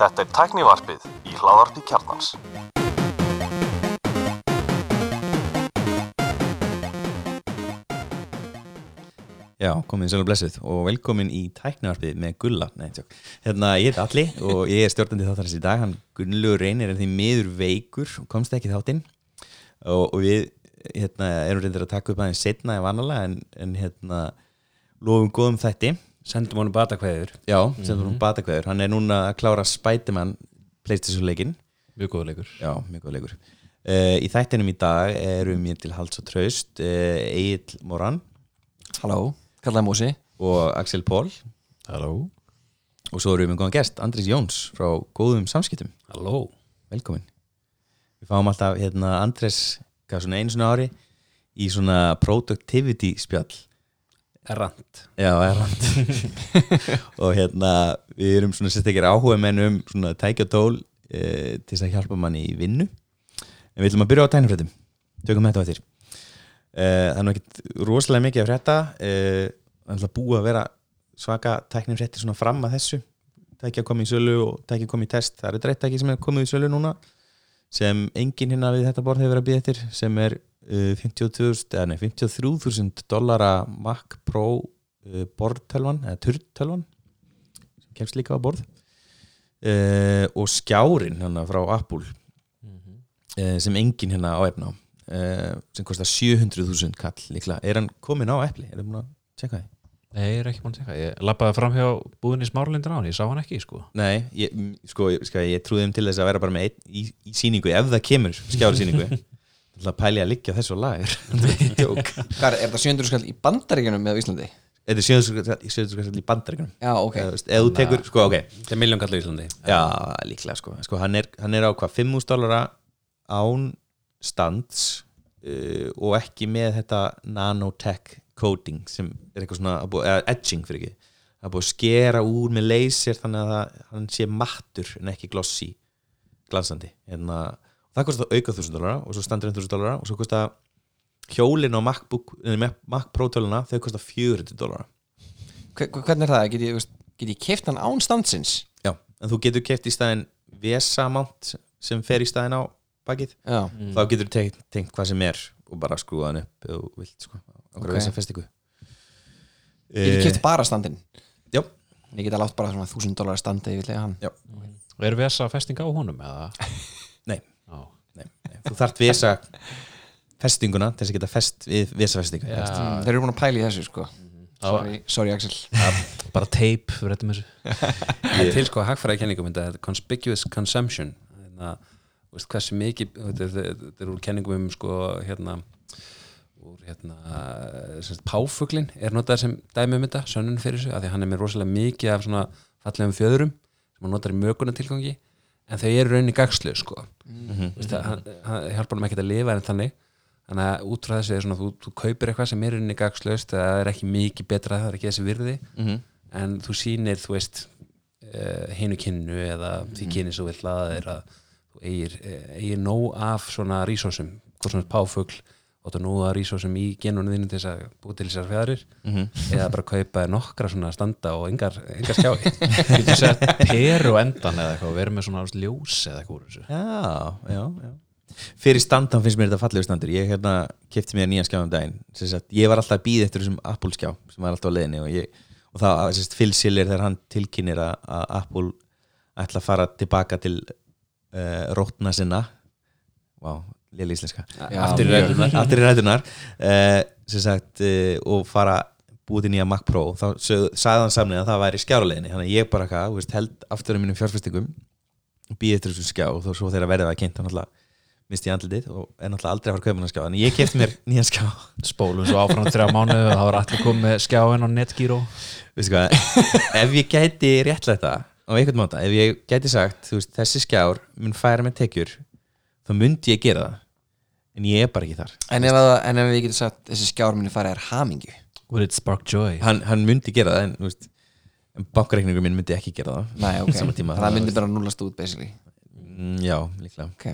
Þetta er tæknivarpið í hláðarpi kjarnans. Já, komin sæl og blessuð og velkomin í tæknivarpið með Gulla Nei. Hérna, ég heit Alli og ég er stjórnandi þáttarins í dag hann Gunnlaugur reynir er því miður veikur og komst ekki þáttinn og, og við hérna, erum reyndir að taka upp aðeins setna en vanalega en, en hérna lofum góðum þætti Sendum honum batakveður Já, þú erum batakveður hann er núna að klára Spiderman Playstation leikin Mjög góða leikur. Já, mjög góð leikur. Uh, Í þættinum í dag erum ég til Hals og Traust uh, Egil Moran. Halló, kallaði Mósi. Og Axel Pól Halló. Og svo erum við með góðan gest, Andris Jóns frá góðum samskiptum, Halló. Velkomin. Við fáum alltaf hérna Andres hvað svona einu svona ári í svona productivity spjall Errant. Já, errand og hérna við erum svona sérstaklega áhuga menn um svona tækja tól e, til þess að hjálpa manni í vinnu. En við ætlum að byrja á tænifrættum tökum þetta á þér e, það er nú ekkit rosalega mikið að frétta. E, það er búið að vera svaka tæknifrætti svona fram að þessu. Tækja komið í sölu og tækja komið í test. Það er dreitt tæki sem er komið í sölu núna sem enginn hérna við þetta borð hefur verið að býða eftir sem er uh, 52.000 eða nei 53.000 dollara Mac Pro uh, borðtölvan eða turtölvan sem kemst líka á borð. Uh, og skjárin hérna frá Apple uh, sem enginn hérna á efna uh, sem kostar 700.000 kall líklega, er hann komin á epli? Er það búin að tjekka því? Nei, ég er ekki búin að teka Ég lappaði fram hjá búðinni smárlindin á hann Ég sá hann ekki, sko. Nei, ég, sko, ég- sko, ég trúði þeim til þess að vera bara með einn í, í síningu ef það kemur skjári síningu Það pæli að liggja þessu Hvað er, er það 700 skall í bandaríkjunum með á Íslandi? Þetta er 700 skall í bandaríkunum Já, ok. Eða, þú tekur, sko, ok. Þetta er miljón kallu í Íslandi. Já, líklega, sko, sko hann, er, hann er á hvað, 5.000 dollara án stands uh, og ekki með þetta nanotech coding sem er eitthvað svona, að eða edging fyrir ekki. Það er búið að skera úr með laser þannig að það, hann sé mattur en ekki glossy, glansandi. Hérna, það kostar auka 1000 dollara og svo standur 1000 dollara og svo kostar hjólin á MacBook, eh, Mac Pro töluna þau kostar 400 dollara Hve- hve- Hvernig er það? Get ég, get ég keift hann án standsins? Já, en þú getur keft í staðin VESA-mount sem fer í staðin á bakið Já, þá getur þú tengt, tengt hvað sem er og bara skrúa hann upp ef þú vilt sko, okkur Ok. okay. þess að festingu get ég keift bara standin? Já, Ég get að látt bara svona 1000 dólar standi ég Og er VSA festing á honum, eða? nei, nei, nei. þú þarft VESA festinguna til þess að geta fest við VESA festingu Já, mm, Þeir eru búin að pæla í þessu sko. Sorry, sorry Axel. Bara teip, við réttum þessu. Það til sko hagfræði kenningum þetta er conspicuous consumption. Hérna, hversu mikið þetta er- þetta er úr kenningum um sko hérna úr hérna semst, páfuglin er notað sem dæmi um þetta, sönnun fyrir sig, af því hann er með rosalega mikið af svona fallegum fjöðurum sem hann notar í mögunatilgangi en þau eru rauninni gagslu sko Mhm. Þú veist, að hann, hann hjálpar hann ekki að lifa en þannig þannig að út frá þessu er svona þú, þú kaupir eitthvað sem er rauninni gagslaust það er ekki mikið betra, það er ekki þessi virði Mhm. en þú sýnir þú veist uh, hinu kynnu eða því kynni svo vill að það er að þú eigir, eh, eigir nóg af svona rísósum, hvort svona páfugl og þú nóg af rísósum í genunum þínu til þess að búið til þessar fjæðrir eða bara kaupa nokkra svona standa og engar, engar skjái Getur sett peru endan eða eitthvað og verið með svona ljós eða eitthvað úr þessu. Já, já, já. Fyrir standan finnst mér þetta fallegu standur. Ég hérna kefti mér nýjan skjá um daginn. Sem sagt, Ég var alltaf að býða eftir þessum Apple skjá sem var alltaf á leiðinni og, ég, og það, sem Phil Siller þegar hann tilkynir að, að Apple ætla að fara tilbaka til uh, rótna sinna. Vá, léli íslenska. Aftur í ræðunar uh, sem sagt uh, og fara búið til nýja Mac Pro. Þá sög- sagði hann samlega að það væri skjáruleginni þannig að ég bara hvað, veist, held aftur um mínum fjárfestingum. Býð eftir þessum skjá og þó svo þegar verðið það kynnt þá náttúrulega misti ég andlitið og er náttúrulega aldrei að fara að kaupa hann skjá. Þannig ég kefti mér nýjan skjá. Spólum svo áfram þrjá mánuð og það var allir komið með skjáin og netgíró ef ég gæti réttlætt það á einhvern máta, ef ég gæti sagt veist, þessi skjár mun færa með tekjur þá myndi ég gera það. En ég er bara ekki þar. En ef, að, en ef við getum sagt þessi skjár minni farið er hamingju? Would it spark joy? hann, hann myndi gera það en, þú veist, en bankareikningur minn myndi ekki gera það. Nei, ok, Sama tíma, það það- myndi bara núlast út basically. Mm, já, líklega. Ok,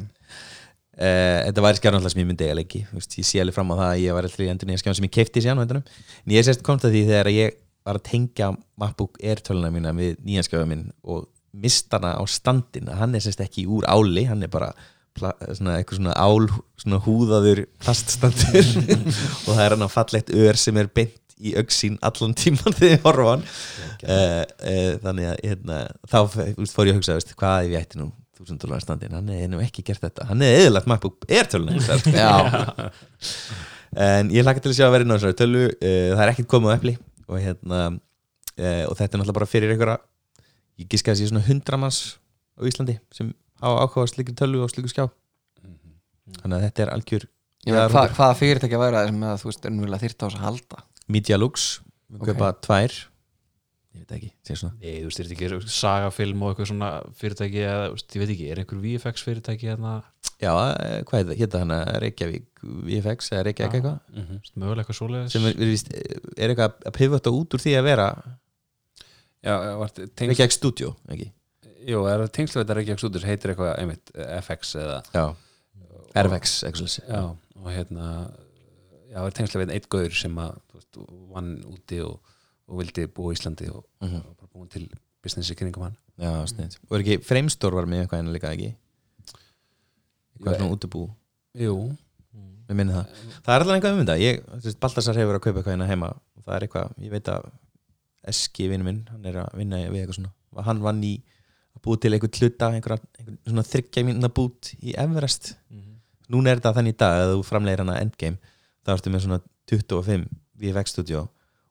Uh, þetta væri skjárn alltaf sem ég myndi eiga leiki. Vist, ég sé alveg fram á það að ég var alltaf í endur nýja skjárn sem ég keipti síðan á endanum. en ég sérst kom það því þegar ég var að tengja MacBook Air töluna mína við nýjanskjöfa minn og mistana á standin hann er sérst ekki úr áli hann er bara svona, eitthvað svona ál svona húðaður plaststandur og það er hann á fallegt ör sem er beint í auksín allan tíman þegar ég horfa hann. Uh, uh, þannig að hérna, þá fór ég að hugsa veist, hvað ef ég ætti nú þúsund dólar standin, hann er nú ekki gert þetta. Hann er eðlagt MacBook Air. Já, en ég hlakka til að sjá að vera inn á þessari tölu uh, það er ekkert komið á epli og, hérna, og þetta er náttúrulega bara fyrir einhverja ég giska að sé svona hundra manns á Íslandi sem hafa ákváða slikri tölu og slikri skjá. Þannig að þetta er algjör hva, hvaða fyrirtæki að væra það sem að þú veist ennvöla þyrta á þess að halda? Media Lux, við Ok. kaupa tvær. Ég veit ekki, segir svona. Nei, þú veist, er þetta ekki sagafilm og eitthvað svona fyrirtæki eða, ég veit ekki, er einhver VFX fyrirtæki hérna, já, eh, hvað er það, hérna hana Reykjavík VFX eða Reykjavík eitthvað. Mhm. þú veist, mögulega eitthvað svoleiðis. Sem er, er, víst, er eitthvað að pivota út úr því að vera Já, Reykjavík Studio, ekki? Jú, er það tengslu þetta Reykjavík Studios heitir eitthvað, einmitt, FX eða Já, RFX, svo Já, og hérna já, er tengslu við eitt gaur sem að veist, vann úti og, og vildi búa í Íslandi og, og bara búin til business í kringum hann. Já, sniðt Og er ekki Framestore var með eitthvað en líka ekki? Eitthvað svona útibú. Jú, Mér minni það. Það er alltaf eitthvað um þetta. Baltasar hefur verið að kaupa eitthvað hérna heima. Og það er eitthvað, ég veit að Eski vinnu minn, hann er að vinna við eitthvað svona. Og hann vann í að búa til eitthvað hluta einhver, einhver svona þryggja mínuna bút í Everest. Núna er þetta þannig í dag að þú framlegir hana Endgame þá ertu með svona 25 VFX studio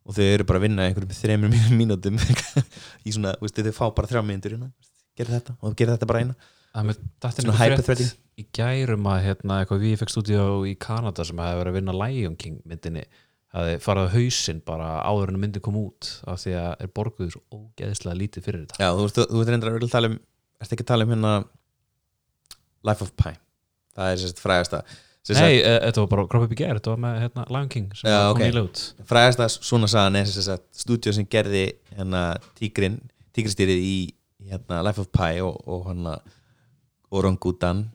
og þau eru bara að vinna einhverjum þremur mínum mínútum í svona, veist, þau fá bara þrjá mínútur hérna, gerð þetta og gerir þetta bara eina. Með dattin svona hyperthreading. í gærum að hérna, eitthvað VFX studio í Kanada sem hefði verið að vinna Lion King myndinni hefði farið á hausinn bara áður en myndin kom út af því að er borguður svo ógeðislega lítið fyrir þetta. Já, þú veist, þú veist reyndar að tala um ertu ekki að tala um hérna Life of Pi? Það er sérst frægasta sem Nei, e, þetta var bara kropp upp í gær, þetta var með hérna, Lion King sem Já, kom ok. nýlega út. Frægasta svona sagan er sem sagt stúdíu sem gerði hérna tígrin tígristýrið í hérna Life of Pi og, og hérna Orangutan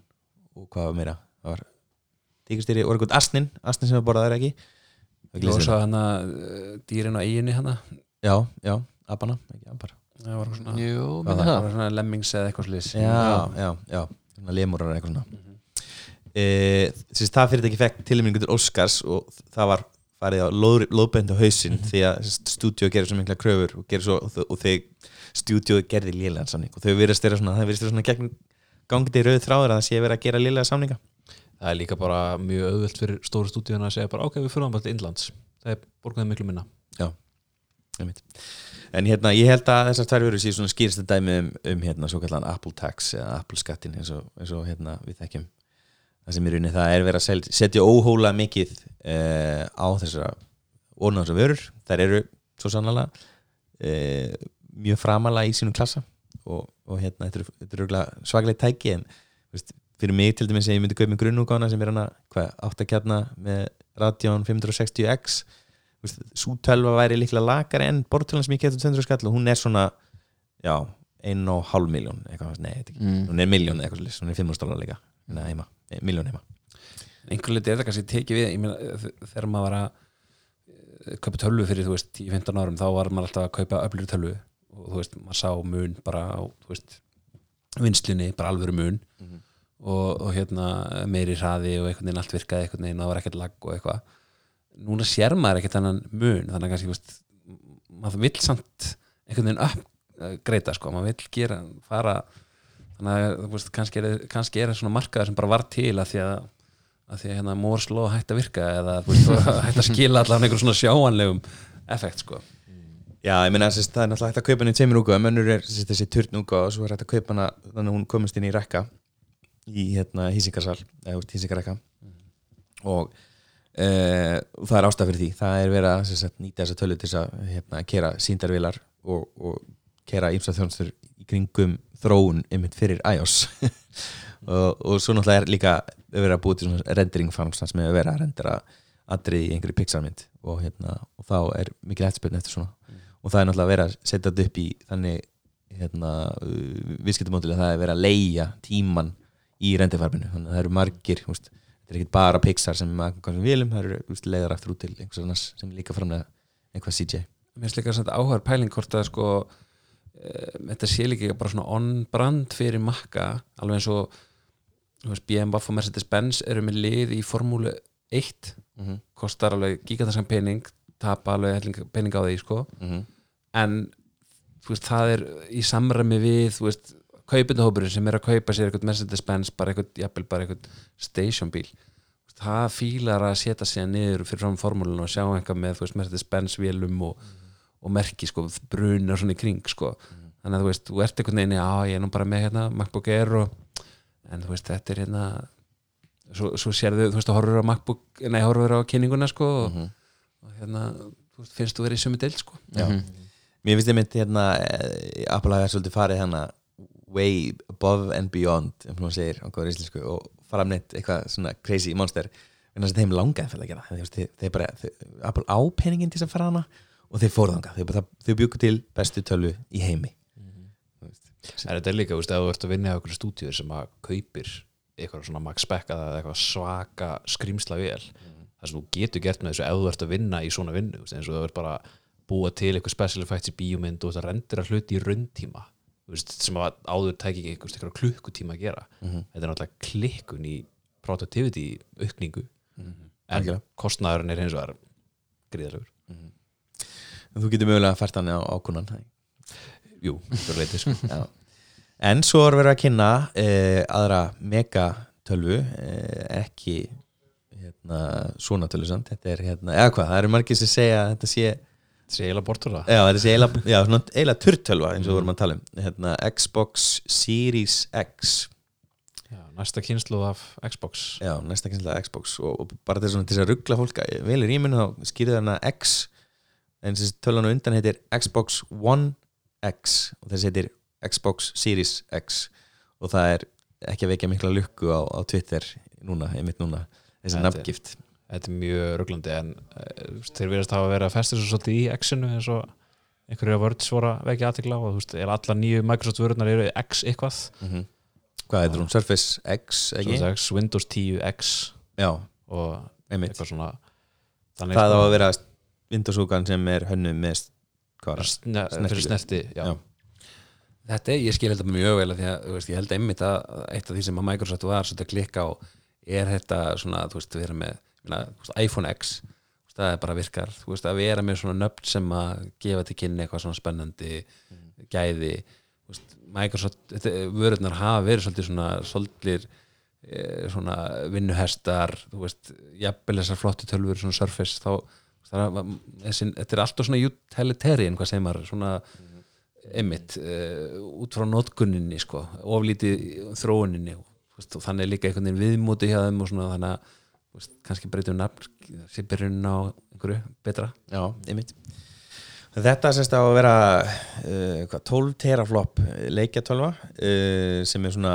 og hvað var meira? Það var tígristýrið Orangut Asnin Asnin sem við borðaði ekki Það og svo hann að dýrin á eiginni hann já, já, abana ekki abar það var svona, Jú, það? það. var svona lemmings eða eitthvað slis já, já, já, svona lemúrar eitthvað svona. E, þess, það fyrir ekki fekk tilmynningu til Oscars og það var farið á lóð, lóðbend á hausinn því að stúdíu gerir svo mikla kröfur og, gerir svo, og, og þau stúdíu gerði lélegan samning og þau virðast vera svona, það virðast vera svona gegn gangið rauð þráður að það sé verið að gera lélega samninga Það er líka bara mjög auðvelt fyrir stóru stúdíuna að segja bara ok, við fyrir bara til Indlands. Það er borgaði miklu minna. Einmitt. en hérna, ég held að þessar tvær verður séu svona skýrstu dæmi um, um hérna, svo kallan Apple tax eða Apple skattin eins og, eins og hérna, við þekkjum. Það sem er unni, það er verið að setja óhóla mikið uh, á þessara ónáðsar vörur, þær eru svo sannlega uh, mjög framalega í sínum klassa og, og hérna, þetta eru- svaklega tæki en veist, fyrir mig til dæmis að ég myndi kaupa með grunnúgána sem er hana, hvað, áttakjarna með Radeon 560X svo tölva væri líklega lakari en bortölan sem ég getur 200 skall og hún er svona já, einn og hálf miljón eitthvað, nei, þetta ekki, Mm. hún er miljón eitthvað svoleiðis, hún er 500 dólar líka Nei, heima, miljón heima. Einhver leiti er það kannski tekið við ég meina, þ- þegar maður var að eh, kaupa tölvu fyrir, þú veist, 10-15 árum þá var maður alltaf að kaupa öflur tölvu og þú veist, maður sá mun bara á þú veist, vinslunni, bara alvöru mun og, og hérna meiri hraði og einhvern veginn allt virkaði einhvern veginn og það var ekkert lag og eitthvað. Núna sér maður ekkert þennan mun þannig að kannski, veist, maður vill samt einhvern veginn uppgreita sko, maður vill gera, fara þannig að veist, kannski er, kannski er svona markaður sem bara var til að því að að því að hérna Law hætti að virka eða veist, hætti að skila allavega einhver svona sjáanlegum effekt sko. Já, ég meina þess, það er náttúrulega hægt að kaupa henni í tveimur útgáðum önnur er þess, þessi turn útgáð og svo er hægt að kaupa hana þannig að hún komist inn í rekka í hérna hísingarsal eða úr hísingarekka og e, það er ástæð fyrir því. Það er verið að sagt, nýta þessa tölu til að hérna, kera síndarvilar og, og kera ímsa þjónstur í kringum þróun einmitt fyrir iOS. Og, og svo náttúrulega er líka verið að búið til rendering farms sem er verið að rendera atrið í einhverju pixarmynd og, hérna, og þá er mikil eftirspiln eftir svona. Og það er náttúrulega verið að setja þetta upp í þannig hérna, uh, viðskiptamódili að það er verið að leia tíman í rendifarminu, þannig að það eru margir þetta er ekki bara Pixar sem sem vilum, það eru úst, leiðar aftur út til einhvers annars sem líka framlega einhvað CJ mér finnst líka samt áhugaður pæling hvort að sko e, þetta sé líka bara svona on-brand fyrir makka alveg eins og BMW og Mercedes-Benz eru með lið í formúlu 1 Mhm. kostar alveg gigantaskan pening tapa alveg pening á því sko Mhm. en þú veist, það er í samræmi við þú veist, kaupindahópurinn sem er að kaupa sér eitthvað Mercedes-Benz, bara eitthvað, jafnvel bara eitthvað stationbíl það fílar að setja sig niður fyrir fram formúlun og sjá eitthvað með Mercedes-Benz vélum og, og merki sko, brunar svona í kring sko. þannig að þú veist, þú ert einhvern veginn já, ég er nú bara með hérna, MacBook Air og, en þú veist, þetta er hérna svo, svo sérðu, þú veist, þú horfur á MacBook, nei, horfur á kynninguna sko, og, og hérna þú veist, finnst þú verið í sömu deild sko Já. Mér finnst ég mynd hérna eh, Apple hafa svolítið farið hérna way above and beyond ef maður segir á góður íslensku og fara með neitt eitthvað svona crazy monster. En þess að þeim langaði fyrir að gera þeir, þeir, þeir bara, þeir, Apple á peningin til þess að fara hana og þeir fóru þangað. Þeir, þeir bjúku til bestu tölvu í heimi. En þetta er líka, þú veist, ef þú ert að vinna á einhverju stúdíu sem að kaupir eitthvað svona max spec eða eitthvað svaka skrýmsla vel það sem þú getur gert með þessu ef þú ert að vinna í svona vinnu, eins og þú ert bara að búa til eitthvað special effects í bíómynd og þú ert að hluti í rauntíma veist, sem að áður tæki ekki eitthvað, klukkutíma að gera. Þetta er náttúrulega klikkun í productivity aukningu. En Algjörlega. kostnaðurinn er hins vegar gríðalegur en þú getur mögulega að fært hann á ákunan Jú, það er leitið sko. En svo er verið að kynna eh, aðra megatölvu eh, ekki hérna, svona tölvu samt. Þetta er hérna, eða hvað, það eru margir sem segja að þetta sé, Eiginlega bortur það. Já, sé eiginlega, já, svona eiginlega turtölva eins og við vorum að tala um. Hérna, Xbox Series X. Já, næsta kynslu af Xbox. Já, næsta kynnslega Xbox. Og, og bara til, þess að ruggla fólk vel í rýminu þá skýrði þarna X. En þessi tölvan á undan heitir Xbox One X. Og þessi heitir Xbox Series X. Og það er ekki að vekja mikla lukku á, á Twitter núna, einmitt núna þessi nafngift Þetta er mjög rugglandi en uh, þeir verðast hafa verið að festa svo svolítið í X-inu eins og einhverju að vörds voru að vekja aðtikla og þú veist, er allar nýju Microsoft vörðunar eru X eitthvað mm hvað heitir hún? Surface X, X, Windows 10 X já, og einmitt eitthvað svona það á sko- að vera Windows-úkan sem er hönnu með? Sne, Snerti. fyrir snerti já. Já. Þetta er, ég skil þetta mjög vel að því að veist, ég held einmitt að eitt af því sem að Microsoft var svolítið að klikka á er þetta svona, þú veist, vera með iPhone X það bara virkar, þú veist, að vera með svona nöfn sem að gefa til kynni eitthvað svona spennandi gæði þú veist, Microsoft, vörurnar hafa verið svolítið svona svolítið svona vinnuhestar þú veist, jafnvel þessar flottu tölfur svona Surface, þá það þessi, þetta er alltaf svona utilitarian, hvað segir maður, svona einmitt, uh, út frá notkunninni sko, oflítið þróuninni veist, og þannig líka einhvern veginn viðmóti hjá þeim og svona þannig að veist, kannski breytum nafn sé byrjunin á einhverju betra. Já, einmitt. Þetta sérst á að vera uh, hvað, 12 teraflop leikjatölva uh, sem er svona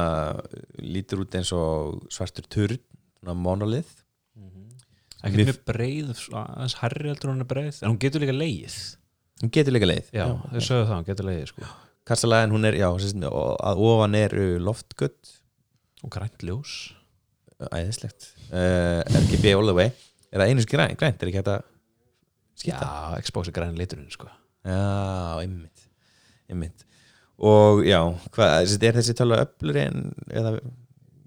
lítur út eins og svartur turn svona monolith. Ekki Við- mjög breið aðeins herri heldur hún er breið. En hún getur líka leið hún getur líka leið já, þau sögðu það, hún getur leið sko. Kastalæðin hún er, já, sérst, og að ofan er loftgutt og grænt ljós. Æðislegt uh, RGB all the way er það einu skrænt, grænt, er ekki hægt að skipta? já, Xbox er græn liturinn sko. Já, einmitt einmitt og já, hvað, er þessi tölva öflur en,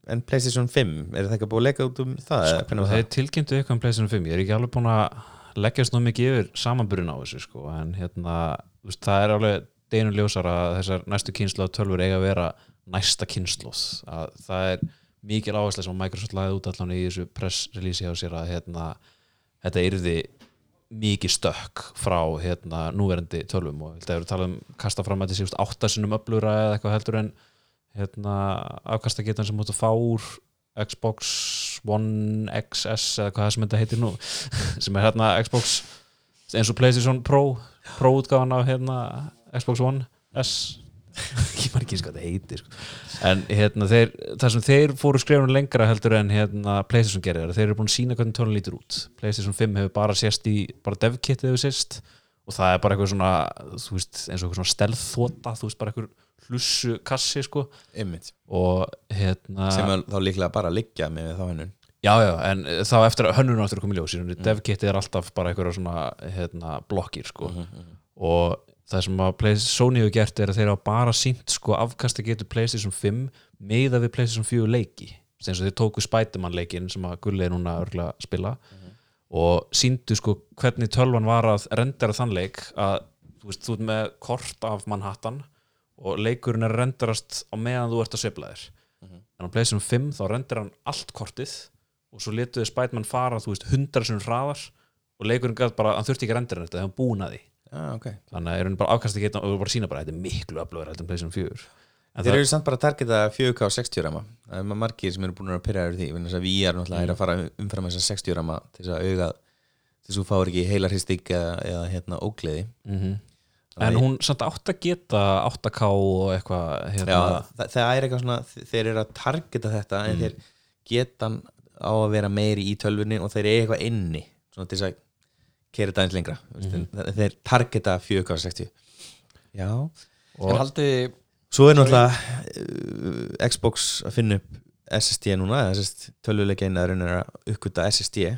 en PlayStation 5 er það ekki búið að leika út um það? þeir það? tilkynntu eitthvað um PlayStation 5 ég er ekki alveg búin að leggjast nú mikið yfir samanburinn á þessu sko. en hérna, veist, það er alveg deginum ljósar að þessar næstu kynslu af tölfur eiga að vera næsta kynsluð að það er mikil áhersla sem Microsoft lagði út allan í þessu press release hjá sér að hérna, þetta yrði mikið stökk frá hérna, núverandi tölvum og þetta eru talað um kasta fram að þessi áttasinnum öflura eða eitthvað heldur en hérna, afkastagetan sem mútu fá úr Xbox One XS eða hvað það sem þetta heitir nú sem er hérna Xbox eins og PlayStation Pro Pro útgáfan af hérna Xbox One S ekki hvað þetta heitir sko. en hérna þeir, það sem þeir fóru skrifunum lengra heldur en hérna PlayStation gerir þeir eru búin að sína hvernig tölun lítur út PlayStation 5 hefur bara sést í bara devkitið hefur sést og það er bara eitthvað svona þú veist, eins og eitthvað svona stelþóta þú veist bara eitthvað hlussu kassi sko og hérna sem er þá líklega bara að liggja með þá hennun Já, já, en eh, þá eftir að hönnun áttur að koma í ljós mm. devkitið er alltaf bara einhverja svona hérna, blokkir sko. og það sem að Play- Sony hefur gert er að þeir hafa bara sínt sko afkasta getur PlayStation 5 meða við PlayStation 4 leiki. Sem þeir tóku Spiderman leikin sem að Gulli er núna örgulega að spila og síndu sko hvernig tölvan var að rendera þann leik að þú veist, þú ert með kort af Manhattan og leikurinn er renderast á meðan þú ert að sveifla þér. En á PlayStation 5 þá rendir hann allt kortið og svo letuði Spiderman fara þú veist, hundra sinum hraðar og leikurinn gæt bara, hann þurfti ekki að rendera þetta þegar hann búin að því ah, okay. þannig að er hann bara afkast ekki og við bara sína bara að þetta er miklu öflugur heldur en PlayStation 4 en Þeir það, eru samt bara að targeta 4K og 60 rama Það er margir sem eru búin að pyrra yfir því þess að VR náttúrulega er að fara umfram þess að 60 rama til þess að auga til þess að þú fáir ekki heila hristík eða, eða hérna ógleði. Mm en hún samt átt að geta 8K og eitthvað hérna, Já, það, það er eitthvað svona þeir eru að targeta þetta en þeir geta hann á að vera meiri í tölvunni og þeir eru eitthvað inni svona til þess að kera þetta eins lengra. Mm þeir targeta 4K og 60 Já Svo er náttúrulega uh, Xbox að finna upp SSD núna, að tölvuleika einaður er að uppgöta SSD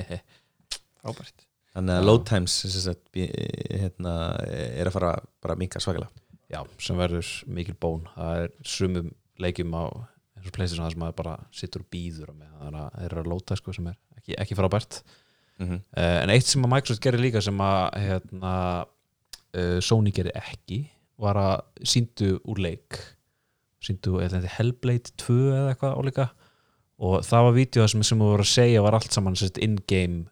frábært. Þannig að load times sagt, bí- hérna, er að fara bara minka svakalega. Já, sem verður mikil bón. Það er sumum leikjum á eins og PlayStation það sem maður bara sittur og býður þannig að þeir eru að lóta sko, sem er ekki, ekki frábært mm -hmm. Uh, en eitt sem að Microsoft gerir líka sem að hérna, uh, Sony gerir ekki var að síndu úr leik. Síndu Hellblade 2 eða eitthvað álíka og það var vídeo sem, sem þú voru að segja var allt saman in-game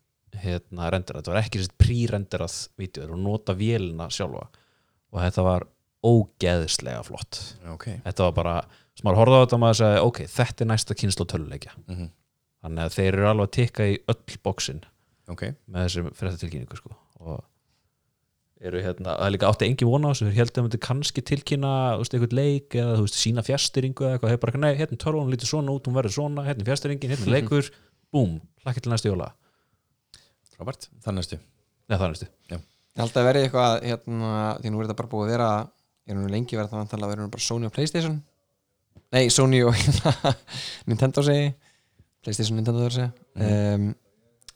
hérna, renderað, þetta var ekki pre-renderað voru að nota vélina sjálfa. Og þetta var ógeðslega flott. Okay. þetta var bara, maður horfði á þetta og maður sagði ok, þetta er næsta kynslu töluleikja. Mm -hmm. þannig að þeir eru alveg að tikka í öll bóksin okay. með þessum fréttatilkynningu sko. og eru hérna, það er líka átti engi vona á þessu, heldur að myndi kannski tilkynna þú veist, eitthvað leik eða þú veist, sína fjastýringu eða eitthvað, þeir bara, nei, hérna törfum lítur svona út hún verður svona, hérna er fjastýringin, hérna leikur. Búm, hlakka til næstu jóla. Robert, þannig næstu. Nei, það næstu. Ég held að verði eitthvað hérna, því nú er þetta bara búið að vera er nú lengi verið það vantala að vera bara Sony og Playstation. Nei, Sony og hérna, Nintendo segi Playstation Nintendo þar segi um,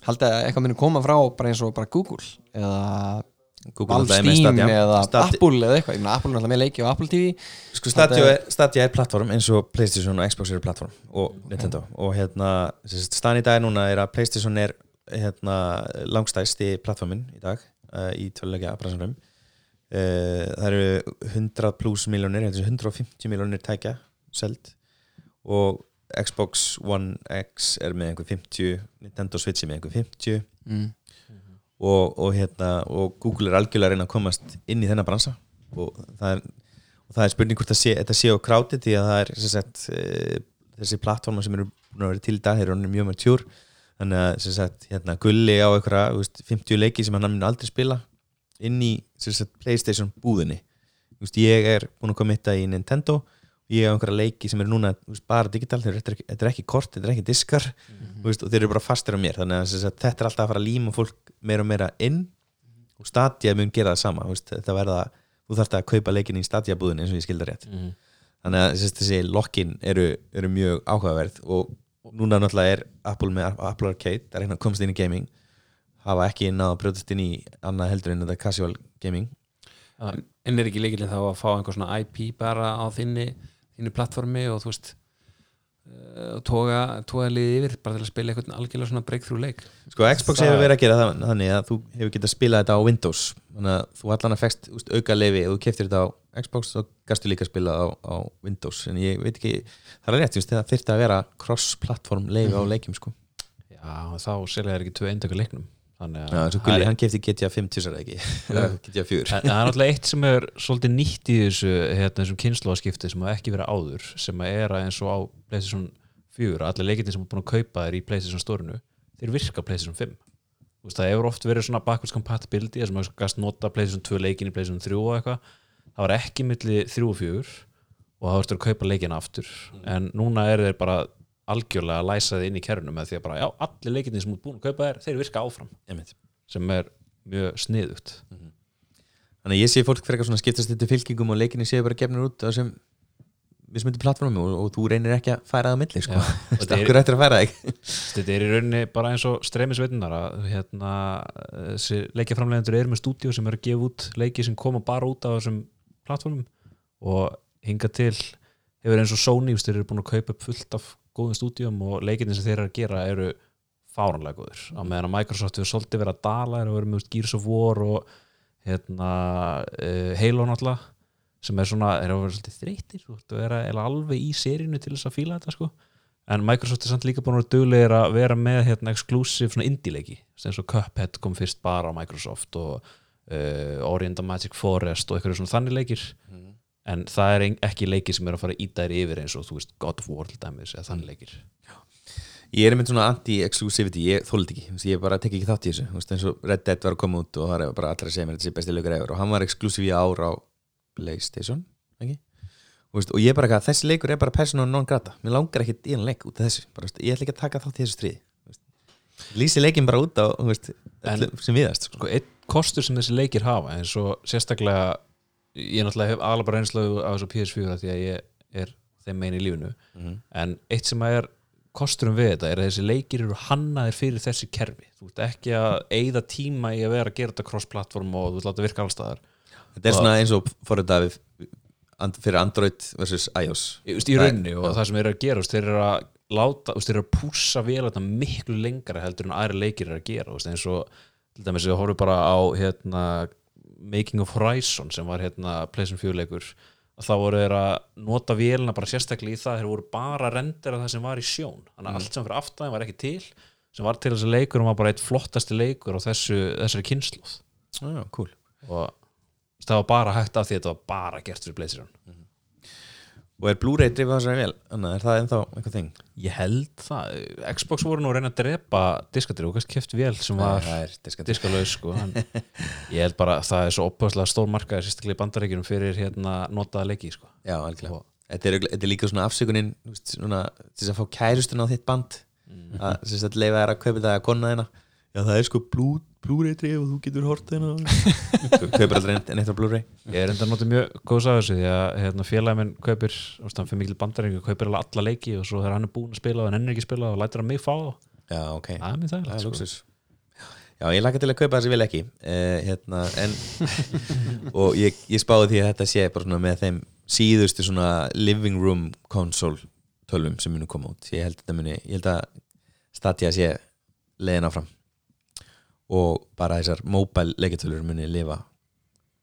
Haldið að eitthvað muni koma frá bara eins og bara Google eða Google Steam eða Apple eða eitthvað, ég meina Apple er alltaf með leiki á Apple TV Sko Stadia er, Stadia er plattform eins og Playstation og Xbox eru plattform og Nintendo. Og hérna stann í dag núna er að Playstation er hérna langstæsti plattformin í dag uh, í tölulega bransanum. Uh, það eru 100 pluss miljónir, þetta er 150 miljónir tækja seld og Xbox One X er með einhver 50 Nintendo Switch er með einhver 50 mm. og, og, hérna, og Google er algjörlega að reyna að komast inn í þennan bransa. Og það er, og það er spurning hvort sé, þetta sé á kráti því að það er sagt, e, þessi plattforma sem eru búin að vera til í dag þeir eru orðnir mjög matjúr þannig að hérna, Gulli á einhverja veist, 50 leiki sem hann aldrei spila inn í sagt, Playstation búðinni. Veist, ég er búin að koma þetta í Nintendo ég á einhverja leiki sem eru núna veist, bara digital, þetta, er er ekki kort þetta er ekki diskar þú veist, og þeir eru bara fastir á mér. Þannig að þetta er alltaf að fara að líma fólk meira og meira inn og Stadia mun gera það sama veist, þetta verða, þú þarft að kaupa leikin í Stadia búðin eins og ég skildar rétt. Mm. þannig að þessi lokkin eru, eru mjög áhugaverð og núna náttúrulega er Apple með Apple Arcade að reyna að komast inn í gaming hafa ekki náða að brjóðast inn í annað heldur en þetta casual gaming. En er ekki leikilinn þá að fá einhver svona IP bara á þinni, þinni plattformi og þú veist uh, toga, toga liðið yfir bara til að spila einhvern algjörlega svona breakthrough leik. Sko Xbox Það hefur er- verið að gera það þannig að þú hefur getað spilað þetta á Windows. Þannig að þú allan að úst, auka lefi og þú keftir þetta á Xbox og gastu líka að spila á, á Windows. En ég veit ekki, það er rétt, það þyrfti að vera cross-platform lefi á leikjum sko. já, þá selja þeir ekki tvö eindöku leiknum þannig Gulli, er- hann kefti GTA 5 tísar ekki. Eða GTA 4 en það er náttúrulega eitt sem er svolítið nýtt í þessu hérna, þessum kynnslóðaskipti sem hafa ekki verið áður sem að er að eins og á PlayStation 4 allir leikirnir sem er búin að kaupa þér í PlayStation stórinu þeir virka PlayStation 5 Þú veist, það hefur oft verið svona backwards compatibility sem að gast nota PlayStation 2 leikin í PlayStation 3 og eitthvað. Það var ekki milli 3 og 4 og það varst að kaupa leikin aftur. En núna er þeir bara algjörlega að læsa þið inn í kerfinu með því að bara já, allir leikinni sem þú ert búin að kaupa þér, þeir virka áfram. Einmitt. sem er mjög sniðugt. Þannig að ég sé fólk frekar svona skiptast þetta fylkingum og leikinni séu bara gefnir út á þessum mismundi plattformum og, og þú reynir ekki að færa það á milli sko. Já, og þetta er- Akkur eftir að færa þig. Þetta er í rauninni bara eins og streymisveitunar að hérna, leikjaframlegendur eru með stúdíu sem eru að gefa út leiki sem koma bara út af þessum plattformum og hinga til hefur eins og Sony þú eru búin að kaupa fullt af góðum stúdíum og leikinni sem þeir eru að gera eru fáranlega góður á meðan að Microsoft hefur svolítið verið að dala þeir eru verið með Gears of War og hérna, uh, Halo náttúrulega sem er svona, þeir eru verið svolítið þreytir og er að- alveg í serínu til þess að fíla þetta sko. En Microsoft er samt líka búin að vera duglegir að vera með hérna exclusive svona indie-leiki eins og Cuphead kom fyrst bara á Microsoft og uh, Ori and the Magic Forest og eitthvað svona þannig leikir en það er ekki leiki sem er að fara í þær yfir eins og þú veist God of War til dæmis eða þannig leikir. Ég er einmitt svona anti-exclusivity, ég þóldi ekki. Ég bara tek ekki þátt í þessu. Veist, eins og Red Dead var að koma út og það er bara allir að segja mér þetta sé besti lögur efer og hann var exclusive í ár á Playstation ekki? Og ég bara eitthvað, þessi leikur er bara persónu non grata. Mér langar ekkit í hann leik út af þessu. Bara, ég ætla ekki að taka þátt í þessu stríði. Lýsi leikin bara út á veist, En- sem viðast sko. sko, einn kostur sem þessi leikir hafa eins og sérstaklega ég náttúrulega hef alveg bara einslu á þessu PS4 af því að ég er þeim megin í lífinu. Mhm. en eitt sem að er kosturum við þetta er að þessi leikir eru hannaðir fyrir þessi kerfi. Þú ert ekki að eyða tíma í að vera að gera þetta cross-platform og þú ert láta virka allstaðar þetta er svona eins og forröða við and, fyrir Android versus iOS. Í, rauninni og það sem eru að gera þeir eru að láta, þeir eru að pússa vel þetta miklu lengra heldur en aðri leikir eru að gera eins og til dæmis við horfum bara á hérna, Making of Horizon sem var hérna Playstation 4 leikur að þá voru þeir að nota vélina bara sérstaklega í það þeir voru bara að rendera það sem var í sjón. Þannig að allt sem fyrir aftæðin var ekki til sem var til þessi leikur og var bara eitt flottasti leikur á þessu, þessari kynsluð ah, cool. og það var bara hægt af því að þetta var bara gert fyrir Playstation og er Blu-ray drifað þessari vel? Anna, er það ennþá eitthvað þing? Ég held það, Xbox voru nú að reyna að drepa diskadrif og kannski keft vel sem var diskalös sko. Ég held bara að það er svo opaslega stór markaði sérstaklega í bandaríkjunum fyrir hérna notaða leiki sko. Já, algjörlega. Þetta er, þetta er líka svona afsökunin til þess að fá kærustun á þitt band. Mm. að, sem sagt, leifa þær að kaupa það að konna þeina já það er sko drif og þú getur hort þeina kaupir aldrei en eitt á Blu-ray. Ég er enda notið mjög góðs af þessu því að hérna, félagi minn kaupir, hann fyrir mikil bandaríkju kaupir alla leiki og svo þegar hann er búinn að spila og hann ennir ekki að spila og lætur hann mig fá já, ok, Það er það er sko. luxus já, ég laka til að kaupa þessi vil ekki. Uh, hérna, en og ég, ég spáði því að þetta sé bara svona með þeim síðustu svona living room console tölvum sem munu koma út. Ég held, að þetta muni, ég held að Stadia sé leiðin áfram og bara þessar mobile leikjartölur muni lifa